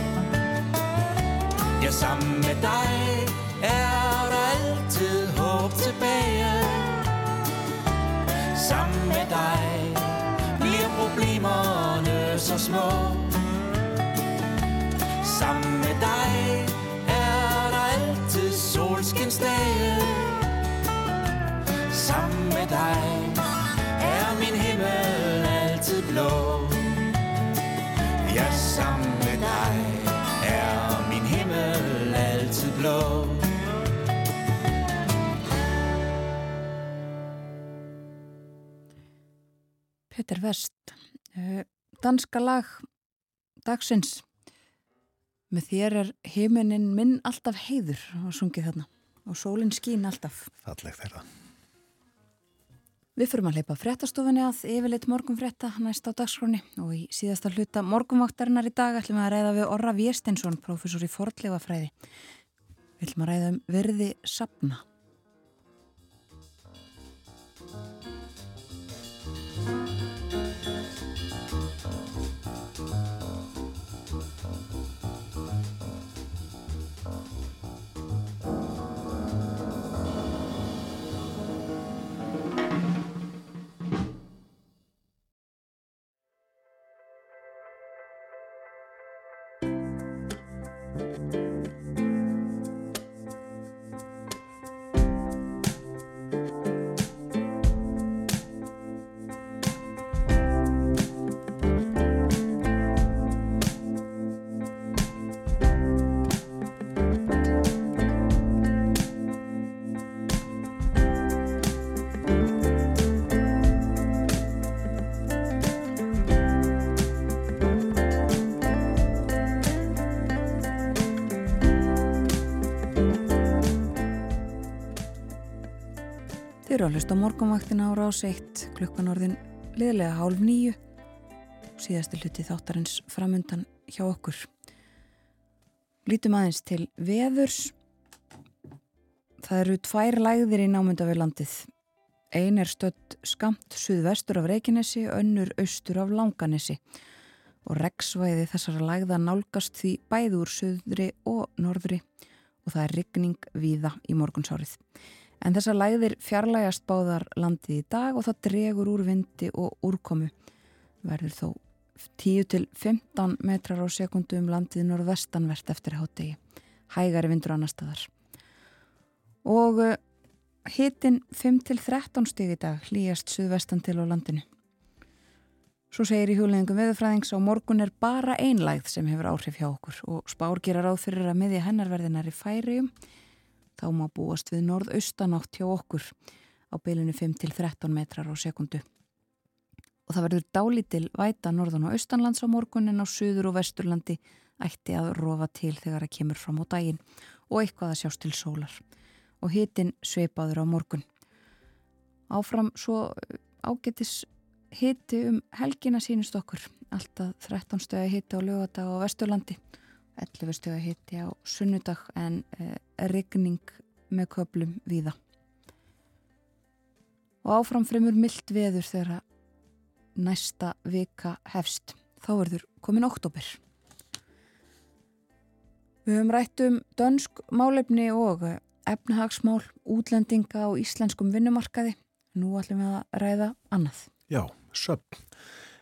Ja, sammen med dig er der altid håb tilbage. Sammen med dig bliver problemerne så små. Sammen med dig er der altid solskinsdage Sammen med dig er min himmel altid blå. Ja, sammen med dig er min himmel altid blå. Peter West, uh, danska lag dagsins. Með þér er heiminin minn alltaf heiður og sungið þarna og sólinn skín alltaf. Falleg þeirra. Við fyrum að leipa fréttastofunni að yfirleitt morgun frétta næst á dagskráni og í síðasta hluta morgunvaktarinnar í dag ætlum við að ræða við Orra Viestinsson, professor í fordleifafræði. Við ætlum að ræða um verði sapna. Þið eru að hlusta á morgunvaktina á rás 1 klukkan orðin liðlega hálf nýju síðasti hluti þáttarins framundan hjá okkur. Lítum aðeins til veðurs. Það eru tvær lægðir í námynda við landið. Ein er stödd skamt suðvestur af Reykjanesi, önnur austur af Langanesi og regsvæði þessara lægða nálgast því bæði úr suðri og norðri og það er rigning víða í morgunsárið. En þessar lægðir fjarlægast báðar landið í dag og það dregur úr vindi og úrkomu. Verður þó 10-15 metrar á sekundu um landið norðvestanvert eftir hátegi. Hægari vindur annar staðar. Og hitin 5-13 stig í dag hlýjast suðvestan til á landinu. Svo segir í hugleðingum veðurfræðings á morgun er bara einlægð sem hefur áhrif hjá okkur og spár gera ráð fyrir að miðja hennarverðinar í færium þá má búast við norðaustanátt hjá okkur á beilinu 5-13 metrar á sekundu. Og það verður dálítil væta norðan og austanlands á morgunin á suður og vesturlandi ætti að rofa til þegar það kemur fram á daginn og eitthvað að sjást til sólar. Og hitin sveipaður á morgun. Áfram svo ágetis hiti um helgina sínust okkur. Alltaf 13 stöði hiti á lögadag á vesturlandi 11 stöða hitti á sunnudag en eh, regning með köplum víða. Og áfram fremur myllt veður þegar næsta vika hefst. Þá verður komin oktober. Við höfum rætt um dönsk málefni og efnahagsmál útlendinga á íslenskum vinnumarkaði. Nú ætlum við að ræða annað. Já, söpn.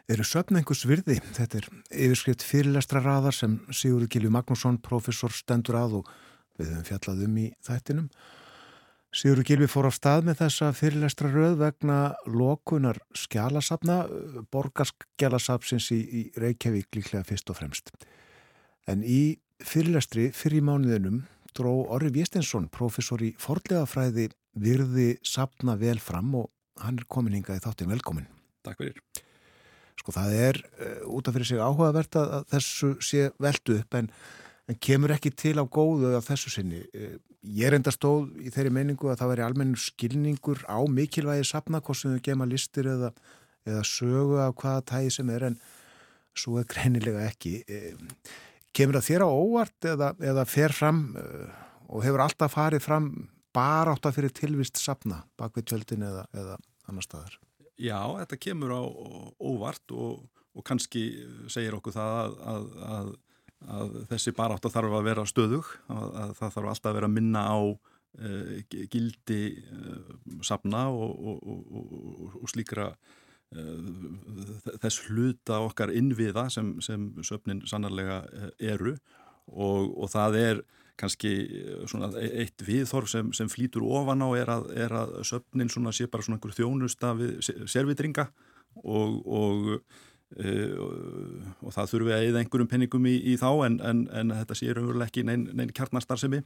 Eru söpn einhvers virði? Þetta er yfirskrift fyrirlestra raðar sem Sigurður Gilvi Magnússon, professor, stendur að og við höfum fjallað um í þættinum. Sigurður Gilvi fór á stað með þessa fyrirlestra röð vegna lokunar skjálasafna, borgarskjálasafsins í, í Reykjavík líklega fyrst og fremst. En í fyrirlestri fyrir mánuðinum dró Orri Viestinsson, professor í forlegafræði, virði safna vel fram og hann er komin hingað í þáttin velkomin. Takk fyrir. Sko það er uh, út af fyrir sig áhugavert að, þessu sé veldu upp en, en kemur ekki til á góðu af þessu sinni. Uh, ég er enda stóð í þeirri meiningu að það veri almennur skilningur á mikilvægi sapna, hvort sem þau gema listir eða, eða sögu af hvaða tægi sem er en svo er greinilega ekki. Uh, kemur það þér á óvart eða, eða fer fram og hefur alltaf farið fram bara átt að fyrir tilvist sapna bak við tjöldin eða, eða annar staðar? Já, þetta kemur á óvart og, og kannski segir okkur það að, að, að, að þessi barátt þarf að vera stöðug, að það þarf alltaf að vera að minna á uh, gildi uh, safna og, og, og slíkra þess hluta okkar innviða sem, sem söfnin sannarlega eru. Og það er kannski svona eitt viðþorf sem, sem flýtur ofan á er að, er að söfnin svona sé bara svona einhver þjónusta við servitringa og, og, e, og, og það þurfi að eða einhverjum penningum í, í þá en, en, en þetta sé raunveruleg ekki neinn nein kjarnarstarfsemi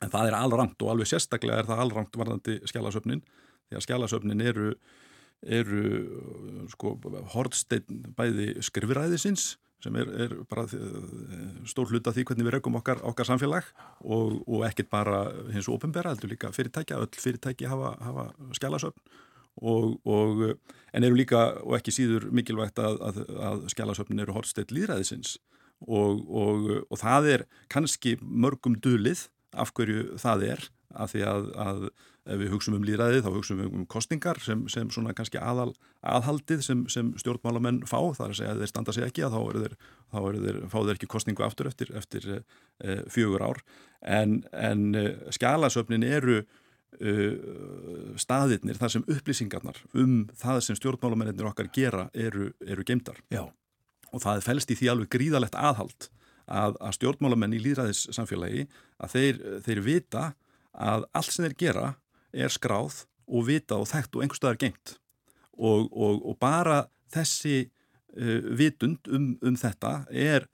en það er allrangt og alveg sérstaklega er það allrangt varðandi skjálasöfnin því að skjálasöfnin eru eru sko hortsteinn bæði skrifræðisins sem er, er bara stór hluta því hvernig við rekum okkar, okkar samfélag og, og ekkert bara hins og ofinbera, heldur líka fyrirtækja, öll fyrirtæki hafa, hafa skjálasöfn og, og, en eru líka og ekki síður mikilvægt að, að, að skjálasöfnin eru hortsteitt líðræðisins og, og það er kannski mörgum dulið af hverju það er af því að, að ef við hugsaum um líðræði þá hugsaum við um kostingar sem, sem svona kannski aðal, aðhaldið sem, sem stjórnmálamenn fá, það er að segja að þeir standa sig ekki að þá eru þeir, þá eru þeir, fá þeir ekki kostingu aftur eftir, eftir e, fjögur ár. En, en eh, skjálasöfnin eru e, staðirnir þar sem upplýsingarnar um það sem stjórnmálamennir okkar gera eru, eru geimdar Já. og það fælst í því alveg gríðalegt aðhald að, að stjórnmálamenn í líðræðissamfélagi að þeir, þeir vita að allt sem þeir gera er skráð og vita og þekkt og einhverstaðar gengt og, og, og bara þessi uh, vitund um, um þetta er,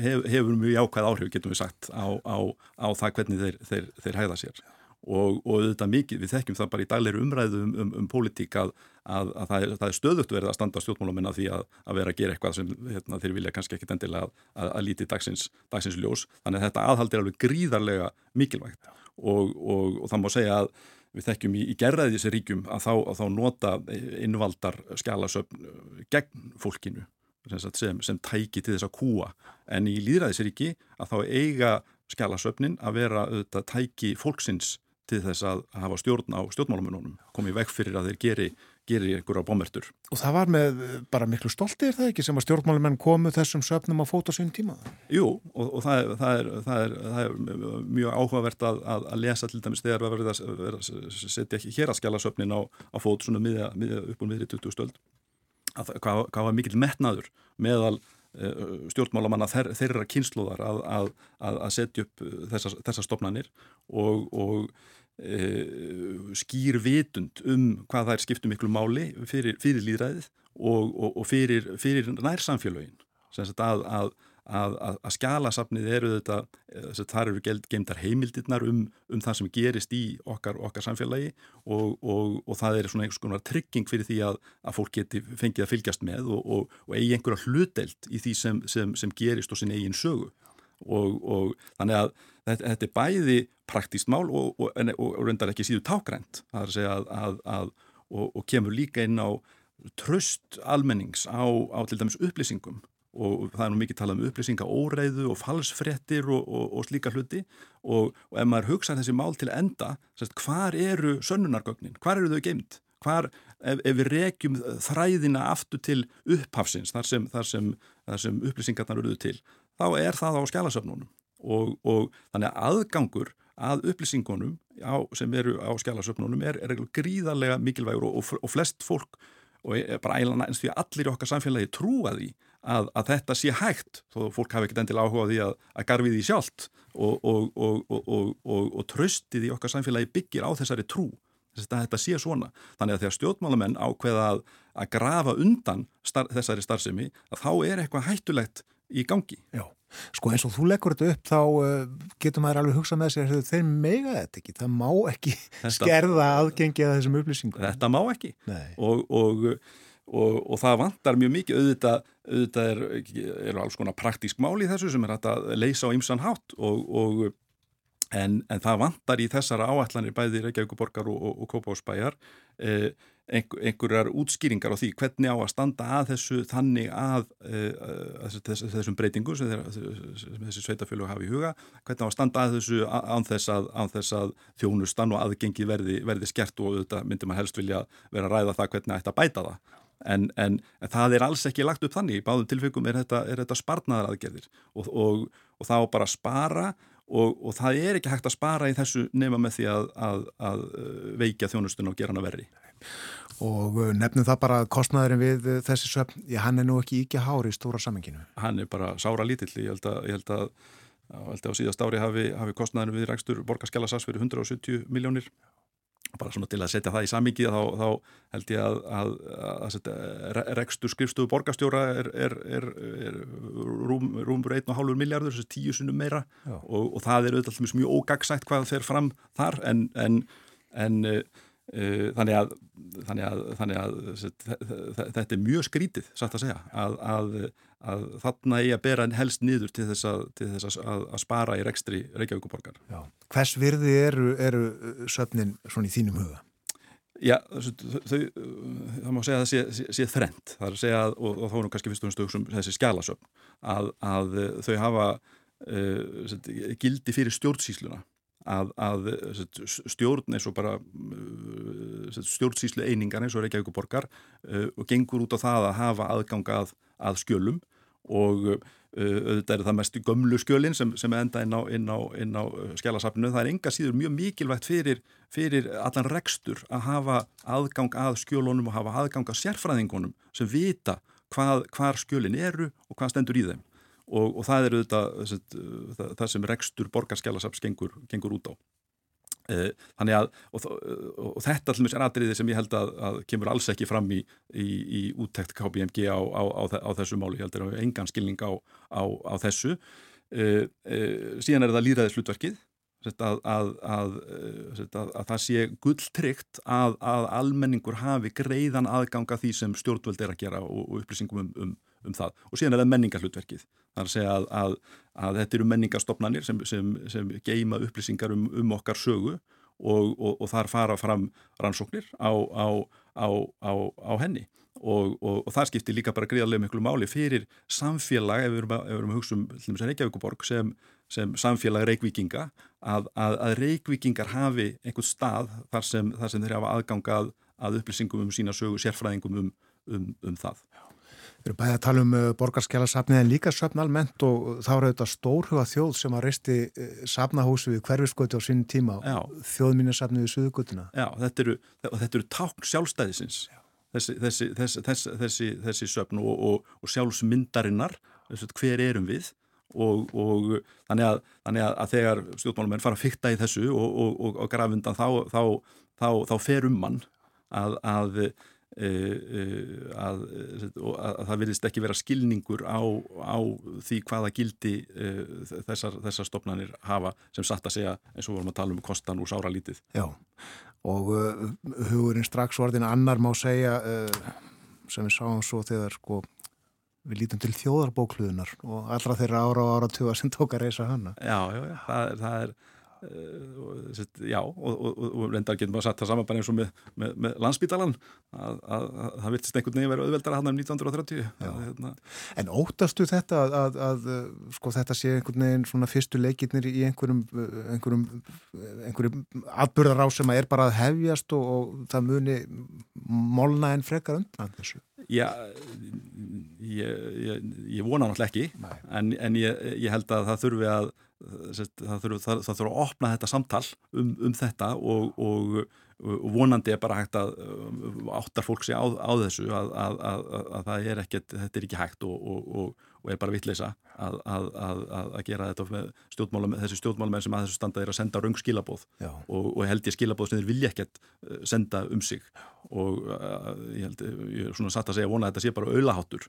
hef, hefur mjög jákvæð áhrif getum við sagt á, á, á það hvernig þeir, þeir, þeir hæða sér og, og auðvitað mikið, við þekkjum það bara í dagleiri umræðu um, um, um pólitík að, að, að það, er, það er stöðugt verið að standa stjórnmálamenn að því að, að vera að gera eitthvað sem hérna, þeir vilja kannski ekkit endilega að líti dagsins, dagsins ljós. Þannig að þetta aðhald er alveg gríðarlega mikilvægt. Og, og, og það má segja að við þekkjum í, í gerðaði þessi ríkjum að þá, þá nota innvaldar skjálasöfn gegn fólkinu sem, sem tæki til þess að kúa. En í líðræðisríki að þá eiga skjálasöfnin að vera auðvitað tæki fólksins til þess að hafa stjórn á stjórnmálamununum komið vekk fyrir að þeir geri, geri einhverja bommertur. Og það var með bara miklu stolti er það ekki sem að stjórnmálumenn komu þessum söfnum á fót á sín tíma? Jú og, og það, er, það, er, það, er, það er mjög áhugavert að, að, að lesa til dæmis þegar við verðum að setja hér að skjala söfnin á, á fót svona miðja, miðja, upp og miðri 20 stöld að, hvað, var mikill metnaður meðal stjórnmálamanna þeir, þeirra kynnslóðar að, að, að setja upp þessar þessa stopnarnir og, og e, skýr vitund um hvað það er skiptum miklu máli fyrir, fyrir líðræðið og, og, og fyrir, fyrir nærsamfélögin. Að, að að, að, að skjálasafnið eru þetta, þar eru geimdar heimildirnar um, um það sem gerist í okkar, okkar samfélagi og, og, og það er svona einhvers konar trygging fyrir því að, að fólk geti fengið að fylgjast með og, og eigi einhverja hluteld í því sem, sem, sem gerist og sin eigin sögu. Og þannig að þetta, þetta er bæði praktíst mál og reyndar ekki síðu tákrænt að segja að og kemur líka inn á tröst almennings á, á til dæmis upplýsingum og það er nú mikið talað um upplýsinga óreiðu og falsfrettir og, og, og slíka hluti. Og, og ef maður hugsa þessi mál til enda, sérst, hvar eru sönnunargögnin, hvar eru þau geimt hvar, ef, ef við rekjum þræðina aftur til upphafsins þar sem, þar sem, þar sem upplýsingarnar eruðu til, þá er það á skjálasöfnunum og þannig að aðgangur að upplýsingunum á, sem eru á skjálasöfnunum er, er gríðarlega mikilvægur og flest fólk og bara ælan eins því að allir í okkar samfélagi trúa því að, að þetta sé hægt þó fólk hafi ekkert endilega áhuga á því að, að garfi því sjálft og, og, og, og tröstið í okkar samfélagi byggir á þessari trú að þetta sé svona. Þannig að þegar stjórnmálamenn ákveða að, að grafa undan star, þessari starfsemi að þá er eitthvað hættulegt í gangi. Já, sko eins og þú leggur þetta upp þá uh, getur maður alveg hugsað með sér þeir mega þetta ekki, það má ekki þetta, skerða aðgengi að þessum upplýsingum. Þetta má ekki og, og og, og það vantar mjög mikið. Auðvitað, auðvitað er, er alls konar praktísk mál í þessu sem er að leysa á ymsan hátt og, og en, en það vantar í þessara áallanir bæði Reykjavíkuborgar og, og Kópásbæjar eh, einhverjar útskýringar á því hvernig á að standa að þessu þannig að, að þess, þessum breytingu sem, sem þessi sveitafjölu hafi í huga, hvernig á að standa að þessu án þess að, án þess að þjónustan og aðgengi verði, verði skert og þetta myndir maður helst vilja vera að ræða það hvernig ætti að bæta það En, en, en það er alls ekki lagt upp þannig, í báðum tilfengum er þetta, þetta sparnaðar aðgerðir. Og, og, og þá bara spara og, og það er ekki hægt að spara í þessu nema með því að, að, að uh, veikja þjónustun og gera hana verri. Og uh, nefnum það bara að kostnæðurinn við uh, þessi söfn, já hann er nú ekki ekki hári í stóra samenginu. Hann er bara sára lítill, ég held að, ég held að, held að á síðast ári hafi, hafi kostnæðurinn við rækstur borgarskjálasas fyrir 170 miljónir bara svona til að setja það í samíki þá, þá held ég að, að, að, rekstur skrifstofu borgastjóra er, er, er, er rúm, rúmur 1,5 miljardur, þessi tíu sunnum meira. Og, og það er auðvitað mjög ógagsætt hvað fer fram þar en, en, en Uh, þannig að, þannig að, þannig að þetta er mjög skrítið satt að segja að, að þarna er að bera helst niður til þess að, til þess að spara í rekstri Reykjavíkuborgar Hvers virði eru, eru söfnin svona í þínum huga? Já, þau, þau, það má segja að það sé, sé, sé þrent, það er að segja og, og þá erum kannski fyrst og fyrst um þessi skjálasöfn, að, að þau hafa uh, gildi fyrir stjórnsýsluna, að, að stjórn eins og bara uh, stjórnsýslu einingar eins og Reykjavík borgar uh, og gengur út á það að hafa aðgang að, að skjölum og auðvitað er það mest gömlu skjölinn sem, sem enda inn á, á, á skjálasafninu. Það er enga síður mjög mikilvægt fyrir, fyrir allan rekstur að hafa aðgang að skjölunum og hafa aðgang að sérfræðingunum sem vita hvað, hvar skjölinn eru og hvað stendur í þeim. Og, og það er auðvitað það, það sem rekstur borgarskjálasafs gengur, gengur út á. Þannig að, og, og þetta allmis er aðriðið sem ég held að, að kemur alls ekki fram í, í, í úttekt KPMG á, á, á, á þessu máli, ég held að það er engan skilning á þessu. Uh, uh, síðan er það líðræðis hlutverkið, að, að, að það sé gulltrygt að almenningur hafi greiðan aðganga því sem stjórnvöld er að gera og, og upplýsingum um, um, um það. Og síðan er það menningarhlutverkið. Það er að segja að, að, að þetta eru menningarstofnanir sem, sem, sem geima upplýsingar um, um okkar sögu og, og, og þar fara fram rannsóknir á, á, á, á henni og, og það skiptir líka bara greiðarlega miklu máli fyrir samfélag, ef við erum að, ef við erum að hugsa um Reykjavíkuborg sem, sem samfélag reykvíkinga, að, að reykvíkingar hafi einhvern stað þar sem, þar sem þeir hafa aðgangað að upplýsingum um sína sögu, sérfræðingum um, um, um það. Við erum bæðið að tala um borgarskjálasafnið en líka söfn almennt og þá eru þetta stórhuga þjóð sem að reisti safnahúsi við hverfisgötu á sínum tíma þjóðmínasafnið við suðugötuna. Já, þetta eru, þetta eru tákn sjálfstæðisins, þessi, þessi, þessi, þessi, þessi söfn og, og, og sjálfsmyndarinnar, hver erum við? Og, og þannig, að, þannig að þegar stjórnmálumenn fara að fykta í þessu og grafundan þá, þá, þá, þá fer um mann að, að Að, að það vilist ekki vera skilningur á, á því hvaða gildi þessar, þessar stopnarnir hafa sem satt að segja eins og vorum að tala um kostan úr sára lítið. Já og uh, hugurinn strax orðin annar má segja uh, sem við sáum svo þegar sko við lítum til þjóðarbókluðunar og allra þeirra ára og ára tuga sem tók að reysa hana. Já, já, já, það er, það er já og, og, og reyndar getur maður satt það saman bara eins og með, með, með landsbítalan að, að, að það viltist einhvern veginn verið auðveldar að hann um 1930 hérna. En óttastu þetta að, að sko þetta sé einhvern veginn svona fyrstu leikirnir í einhverjum einhverjum, einhverjum atbyrðar á sem að er bara að hefjast og, og það muni molna en frekar undan þessu? Já, ég, ég, ég vona náttúrulega ekki en, en ég, ég held að það þurfi að það þurfi að opna þetta samtal um, um þetta og, og, og vonandi er bara hægt að áttar fólk sig á, á þessu að, að, að, að það er ekkert, þetta er ekki hægt og, og er bara vittleisa að gera þetta með stjórnmálum, þessi stjórnmálum sem að þessu standa er að senda raung skilabóð og held ég skilabóð sem þeir vilja ekkert senda um sig. Og ég held, ég er svona satt að segja vona að þetta sé bara auðlaháttur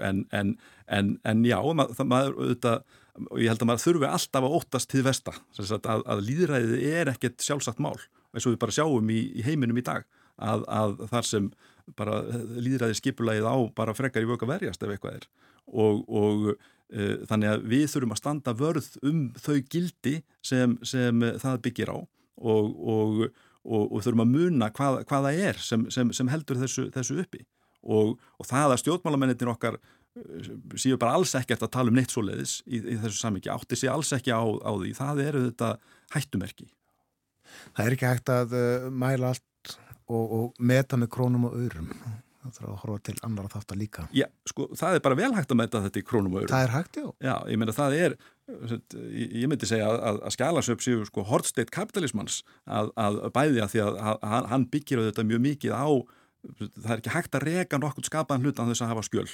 en, en, en, en já, það maður auðvitað og ég held að maður þurfi alltaf að óttast til vesta, að, að líðræðið er ekkert sjálfsagt mál, eins og við bara sjáum í, í heiminum í dag, að, að þar sem bara líðræðið skipulægið á bara frekar í vöka verjast ef eitthvað er. Og, og e, þannig að við þurfum að standa vörð um þau gildi sem, sem það byggir á og, og, og þurfum að muna hvað, hvaða er sem, sem, sem heldur þessu, þessu uppi. Og það að stjórnmálamennir okkar séu bara alls ekkert að tala um neitt svo leiðis í, í þessu samvikið, átti sér alls ekki á, á því, það eru þetta hættumerki. Það er ekki hægt að uh, mæla allt og, og meta með krónum og öðrum það þarf að horfa til annar að þátt að líka Já, sko, það er bara vel hægt að meta þetta í krónum og öðrum. Það er hægt, já. Já, ég meina það er ég myndi segja að, að skjálasöp séu sko hortsteitt kapitalismans að, að bæði að því að hann byggir á þetta mjög mikið á það er ekki hægt að reka nokkur skapaðan hlutan þess að hafa skjöl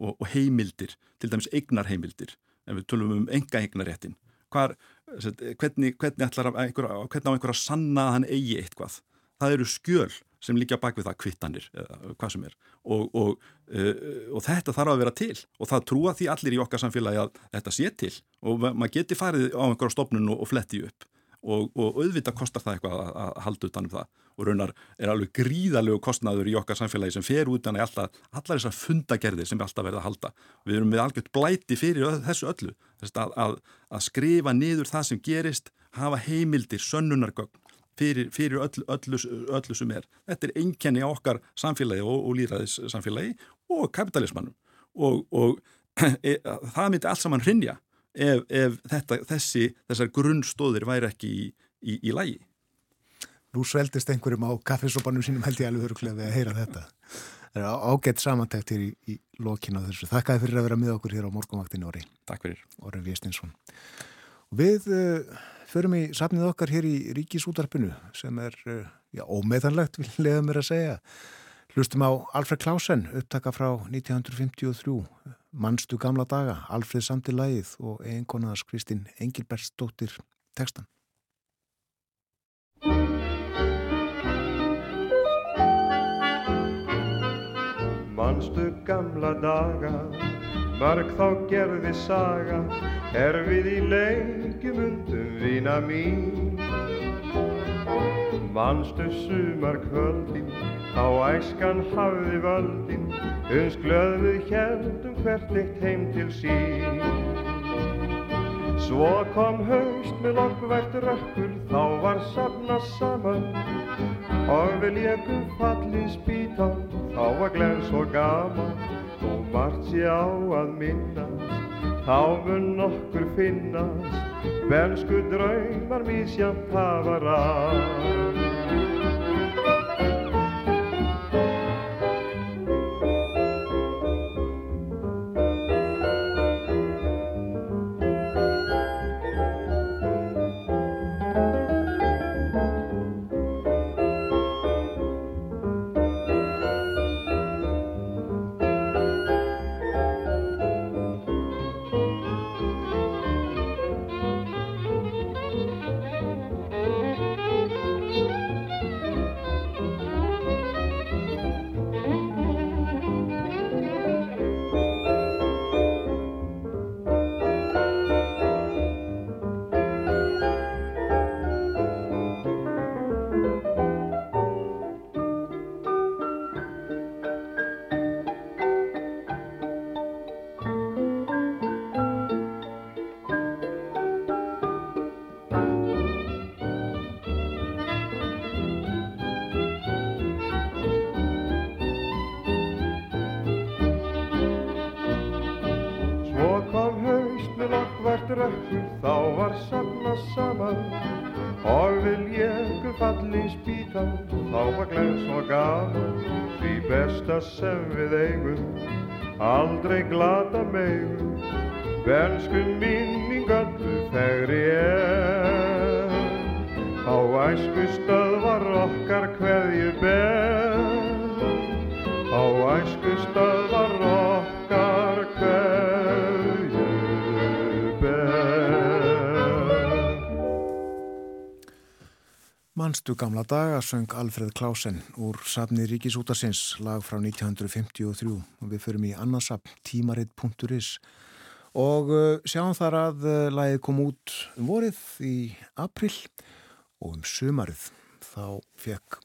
og, og heimildir, til dæmis eignarheimildir en við tölum um enga eignaréttin Hvar, hvernig, hvernig, einhver, hvernig á einhver að sanna að hann eigi eitthvað? Það eru skjöl sem líka bak við það kvittanir eða hvað sem er. Og, og, uh, og þetta þarf að vera til. Og það trúa því allir í okkar samfélagi að þetta sé til. Og maður geti farið á einhverja stofnun og fletti upp og, og auðvitað kostar það eitthvað að, að halda utanum það og raunar er alveg gríðalegu kostnaður í okkar samfélagi sem fer utan í alltaf, allar þessar fundagerðir sem er alltaf verið að halda. Við erum við algjört blæti fyrir þessu öllu. Að, að, að skrifa niður það sem gerist, hafa heimildir, sönnunargögn, fyrir, fyrir öll, öllu, öllu sem er. Þetta er einkenni á okkar samfélagi og, og líðræðis samfélagi og kapitalismannum og, og e, það myndi allt saman hrinja ef, ef þetta, þessi, þessar grunnstóðir væri ekki í, í, í lagi. Nú sveldist einhverjum á kaffesopanum sínum held ég alveg öruglega við að heyra þetta. Það er ágætt samantækt hér í, í lokinu á þessu. Þakkaði fyrir að vera með okkur hér á morgunvaktin Óri. Takk fyrir. Óri Viestinsson. Við uh, förum í safnið okkar hér í Ríkisútarpinu sem er uh, já, ómeðanlegt, vil leiða mér að segja. Hlustum á Alfred Klausen, upptaka frá 1953, mannstu gamla daga, Alfred lagið og einkonaðars Kristinn Engilbertsdóttir tekstan. Manstu gamla daga, mörg þá gerði saga, er við í leikjum undum vina mín. Manstu sumar kvöldin, á æskan hafði völdin, uns glöð við heldum hvert eitt heim til sín. Svo kom haust með lokkvært rökkur, þá var safna saman, og við lékum fallið spítan, þá var glens og gaman, og margt sé á að minnast, þá mun nokkur finnast, bensku draumar mísjamt hafa ráð. Og gaman, því besta sem við eigum, aldrei glata megum, bensku minning öllu fegri er. Á æsku stöðvar okkar hverju ber, á æsku stöðvar okkar Manstu gamla daga söng Alfred Klausen úr safni Ríkisútarsins lag frá 1953 og við förum í annarsafn tímarit.is og uh, sjáum þar að uh, lagið kom út um vorið í april og um sumarið þá fekk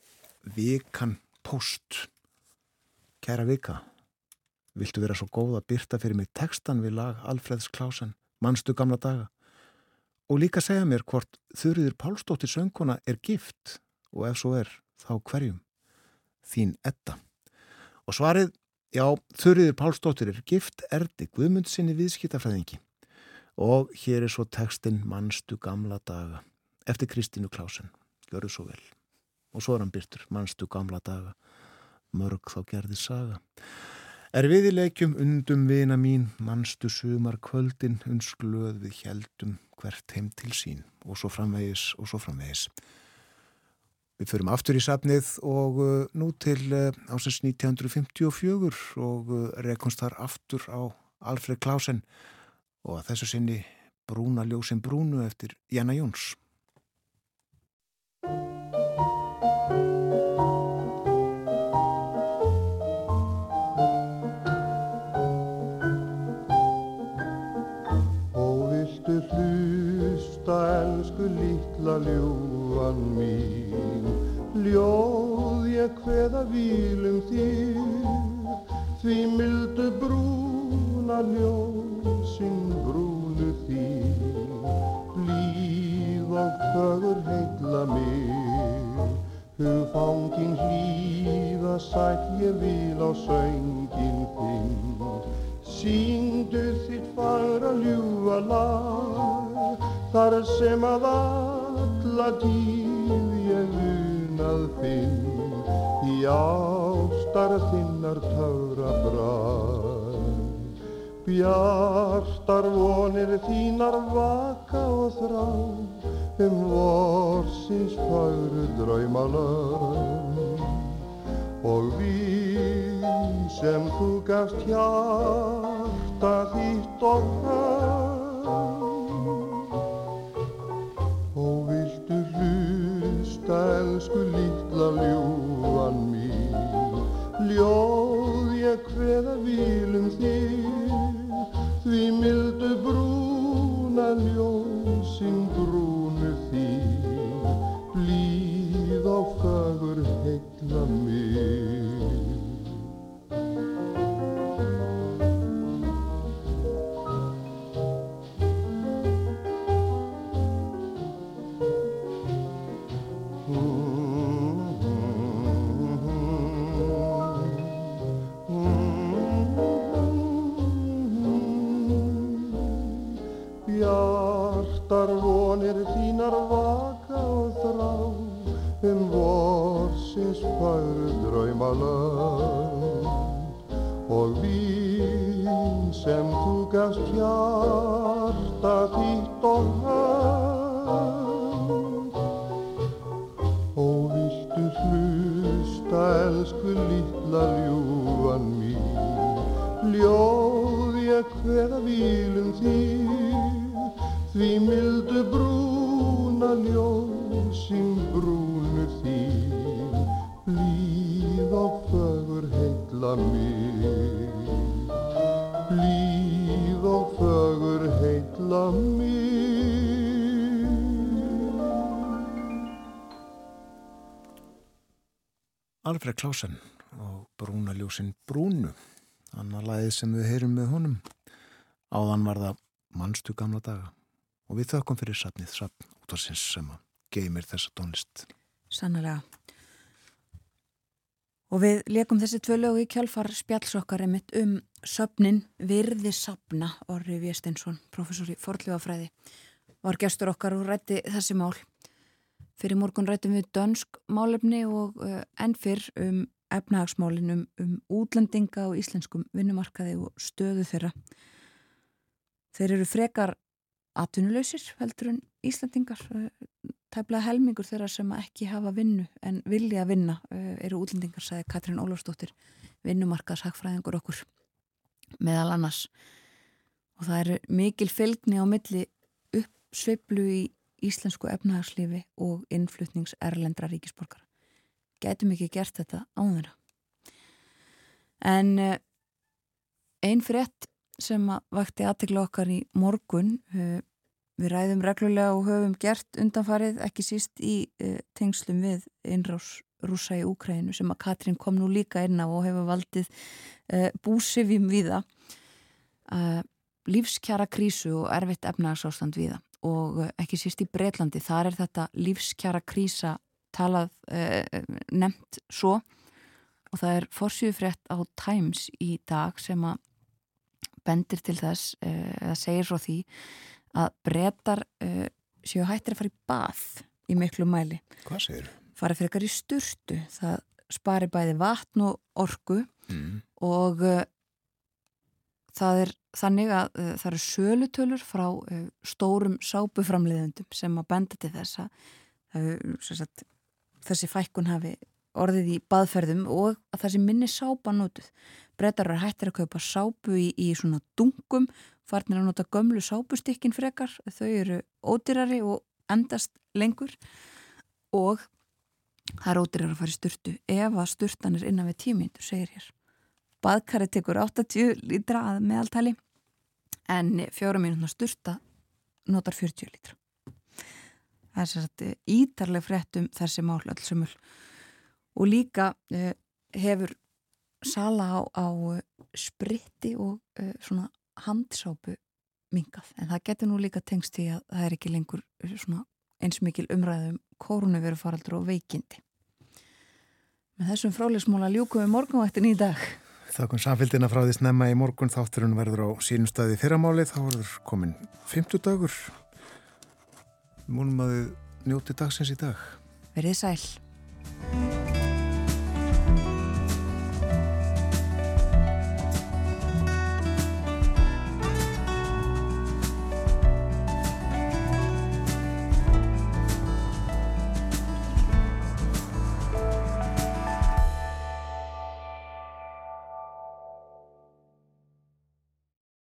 vikan post Kæra vika Viltu vera svo góð að byrta fyrir mig textan við lag Alfreds Klausen Manstu gamla daga og líka segja mér hvort Þurriður Pálsdóttir sönguna er gift og ef svo er, þá hverjum? Þín Edda. Og svarið, já, Þurriður Pálsdóttir er gift erdi Guðmund sinni viðskiptafræðingi og hér er svo textin Manstu gamla daga eftir Kristínu Klásen, görðu svo vel. Og svo er hann byrtur, Manstu gamla daga, mörg þá gerði saga. Er við í leikjum undum vina mín, manstu sumar kvöldin, uns glöð við heldum hvert heim til sín og svo framvegis og svo framvegis. Við förum aftur í safnið og uh, nú til uh, ásins 1954 og uh, rekumst þar aftur á Alfred Klausen og að þessu sinni Brúna ljósin brúnu eftir Janna Jóns. Ljúan mín. Ljóð ég hveða vílum þér Því mildu brúna ljósin brúnu þín. Blíð og fögur heitla mig Hugfangin hlýða sætt ég vil á söngin þinn Syngdu þitt fagra ljúa lag Þar sem að alla tíð ég unað finn Í ástar þinnar töfra brað Bjartar vonir þínar vaka og þrá um vorsins fagru draumalög. Og við sem þú gafst hjarta þitt og fram elsku litla ljúan mín. Ljóð ég hveða vilum þig því mildu brúna ljósin fagru draumalönd og vín sem þú gafst hjarta þitt og hönd og viltu hlusta elsku litla ljúan mín. Ljóð ég hveða vilum þig því mildu brúna ljósin brúnu þín heitla mig blíð og fögur heitla mig Alfred Klausen og Brúna ljósin Brúnu annar lagið sem við heyrum með honum. Áðan var það mannstu gamla daga og við þökkum fyrir safnið safn útvarsins sem að geymir þessa tónlist. Sannlega. Og við leikum þessi tvö lög í kjálfar spjallsokkar einmitt um söfnin Virði Safna, Orri Viestinsson, professor í forðljóðafræði, var gestur okkar og rætti þessi mál. Fyrir morgun rættum við dönsk málefni og uh, enn fyrr um efnahagsmálin um, um útlendinga og íslenskum vinnumarkaði og stöðu þeirra. Þeir eru frekar atvinnulausir heldur en Íslandingar tæplega helmingur þeirra sem ekki hafa vinnu en vilja að vinna eru útlendingar, sagði Katrín Ólafsdóttir vinnumarkaðshagfræðingur okkur meðal annars. Og það eru mikil fylgni á milli uppsveiflu í íslensku efnahagslífi og innflutnings erlendra ríkisborgar gætum ekki gert þetta á þeirra. En einn frétt sem vakti aðtegla okkar í morgun við ræðum reglulega og höfum gert undanfarið ekki síst í tengslum við innrás rúsa í Úkrænu sem að Katrín kom nú líka inn á og hefur valdið búsifjum viða lífskjara krísu og erfitt efnagsástand viða og ekki síst í Breitlandi þar er þetta lífskjara krísa talað nefnt svo. Og það er forsjöfrétt á Times í dag sem að bendir til þess eða segir frá því að brettar uh, séu hættir að fara í bath í miklu mæli. Hvað segir? Farið fyrir ykkar í sturtu. Það spari bæði vatn og orgu mm. og uh, það er þannig að uh, það eru sölutölur frá stórum sápuframleðendum sem að benda til þess að sagt, þessi fækkun hafi orðið í baðferðum og að það sem minni sápa nótuð. Brettar eru hættir að kaupa sápu í, í svona dungum, farnir að nota gömlu sápustykkin frekar, þau eru ódýrari og endast lengur og það er ódýrar að fara í sturtu ef að sturtan er innan við tímindur, segir hér. Baðkari tekur 80 lítra að meðaltali en fjóra mínúna sturta notar 40 lítra. Það er sérstaklega ítarleg frétt um þessi mál allsumul og líka uh, hefur sala á, á spritti og uh, svona handsápu mingað, en það getur nú líka tengst í að það er ekki lengur svona eins mikil umræðum kórnuverufaraldur og veikindi. Með þessum frálegsmóla ljúkum við morgunvættin í dag. Þakkum samfélgina frá því snemma í morgun þátturinn verður á sínum staði fyrramáli þá verður komin 50 dagur Múnum að þið njóti dagsins í dag Verðið sæl.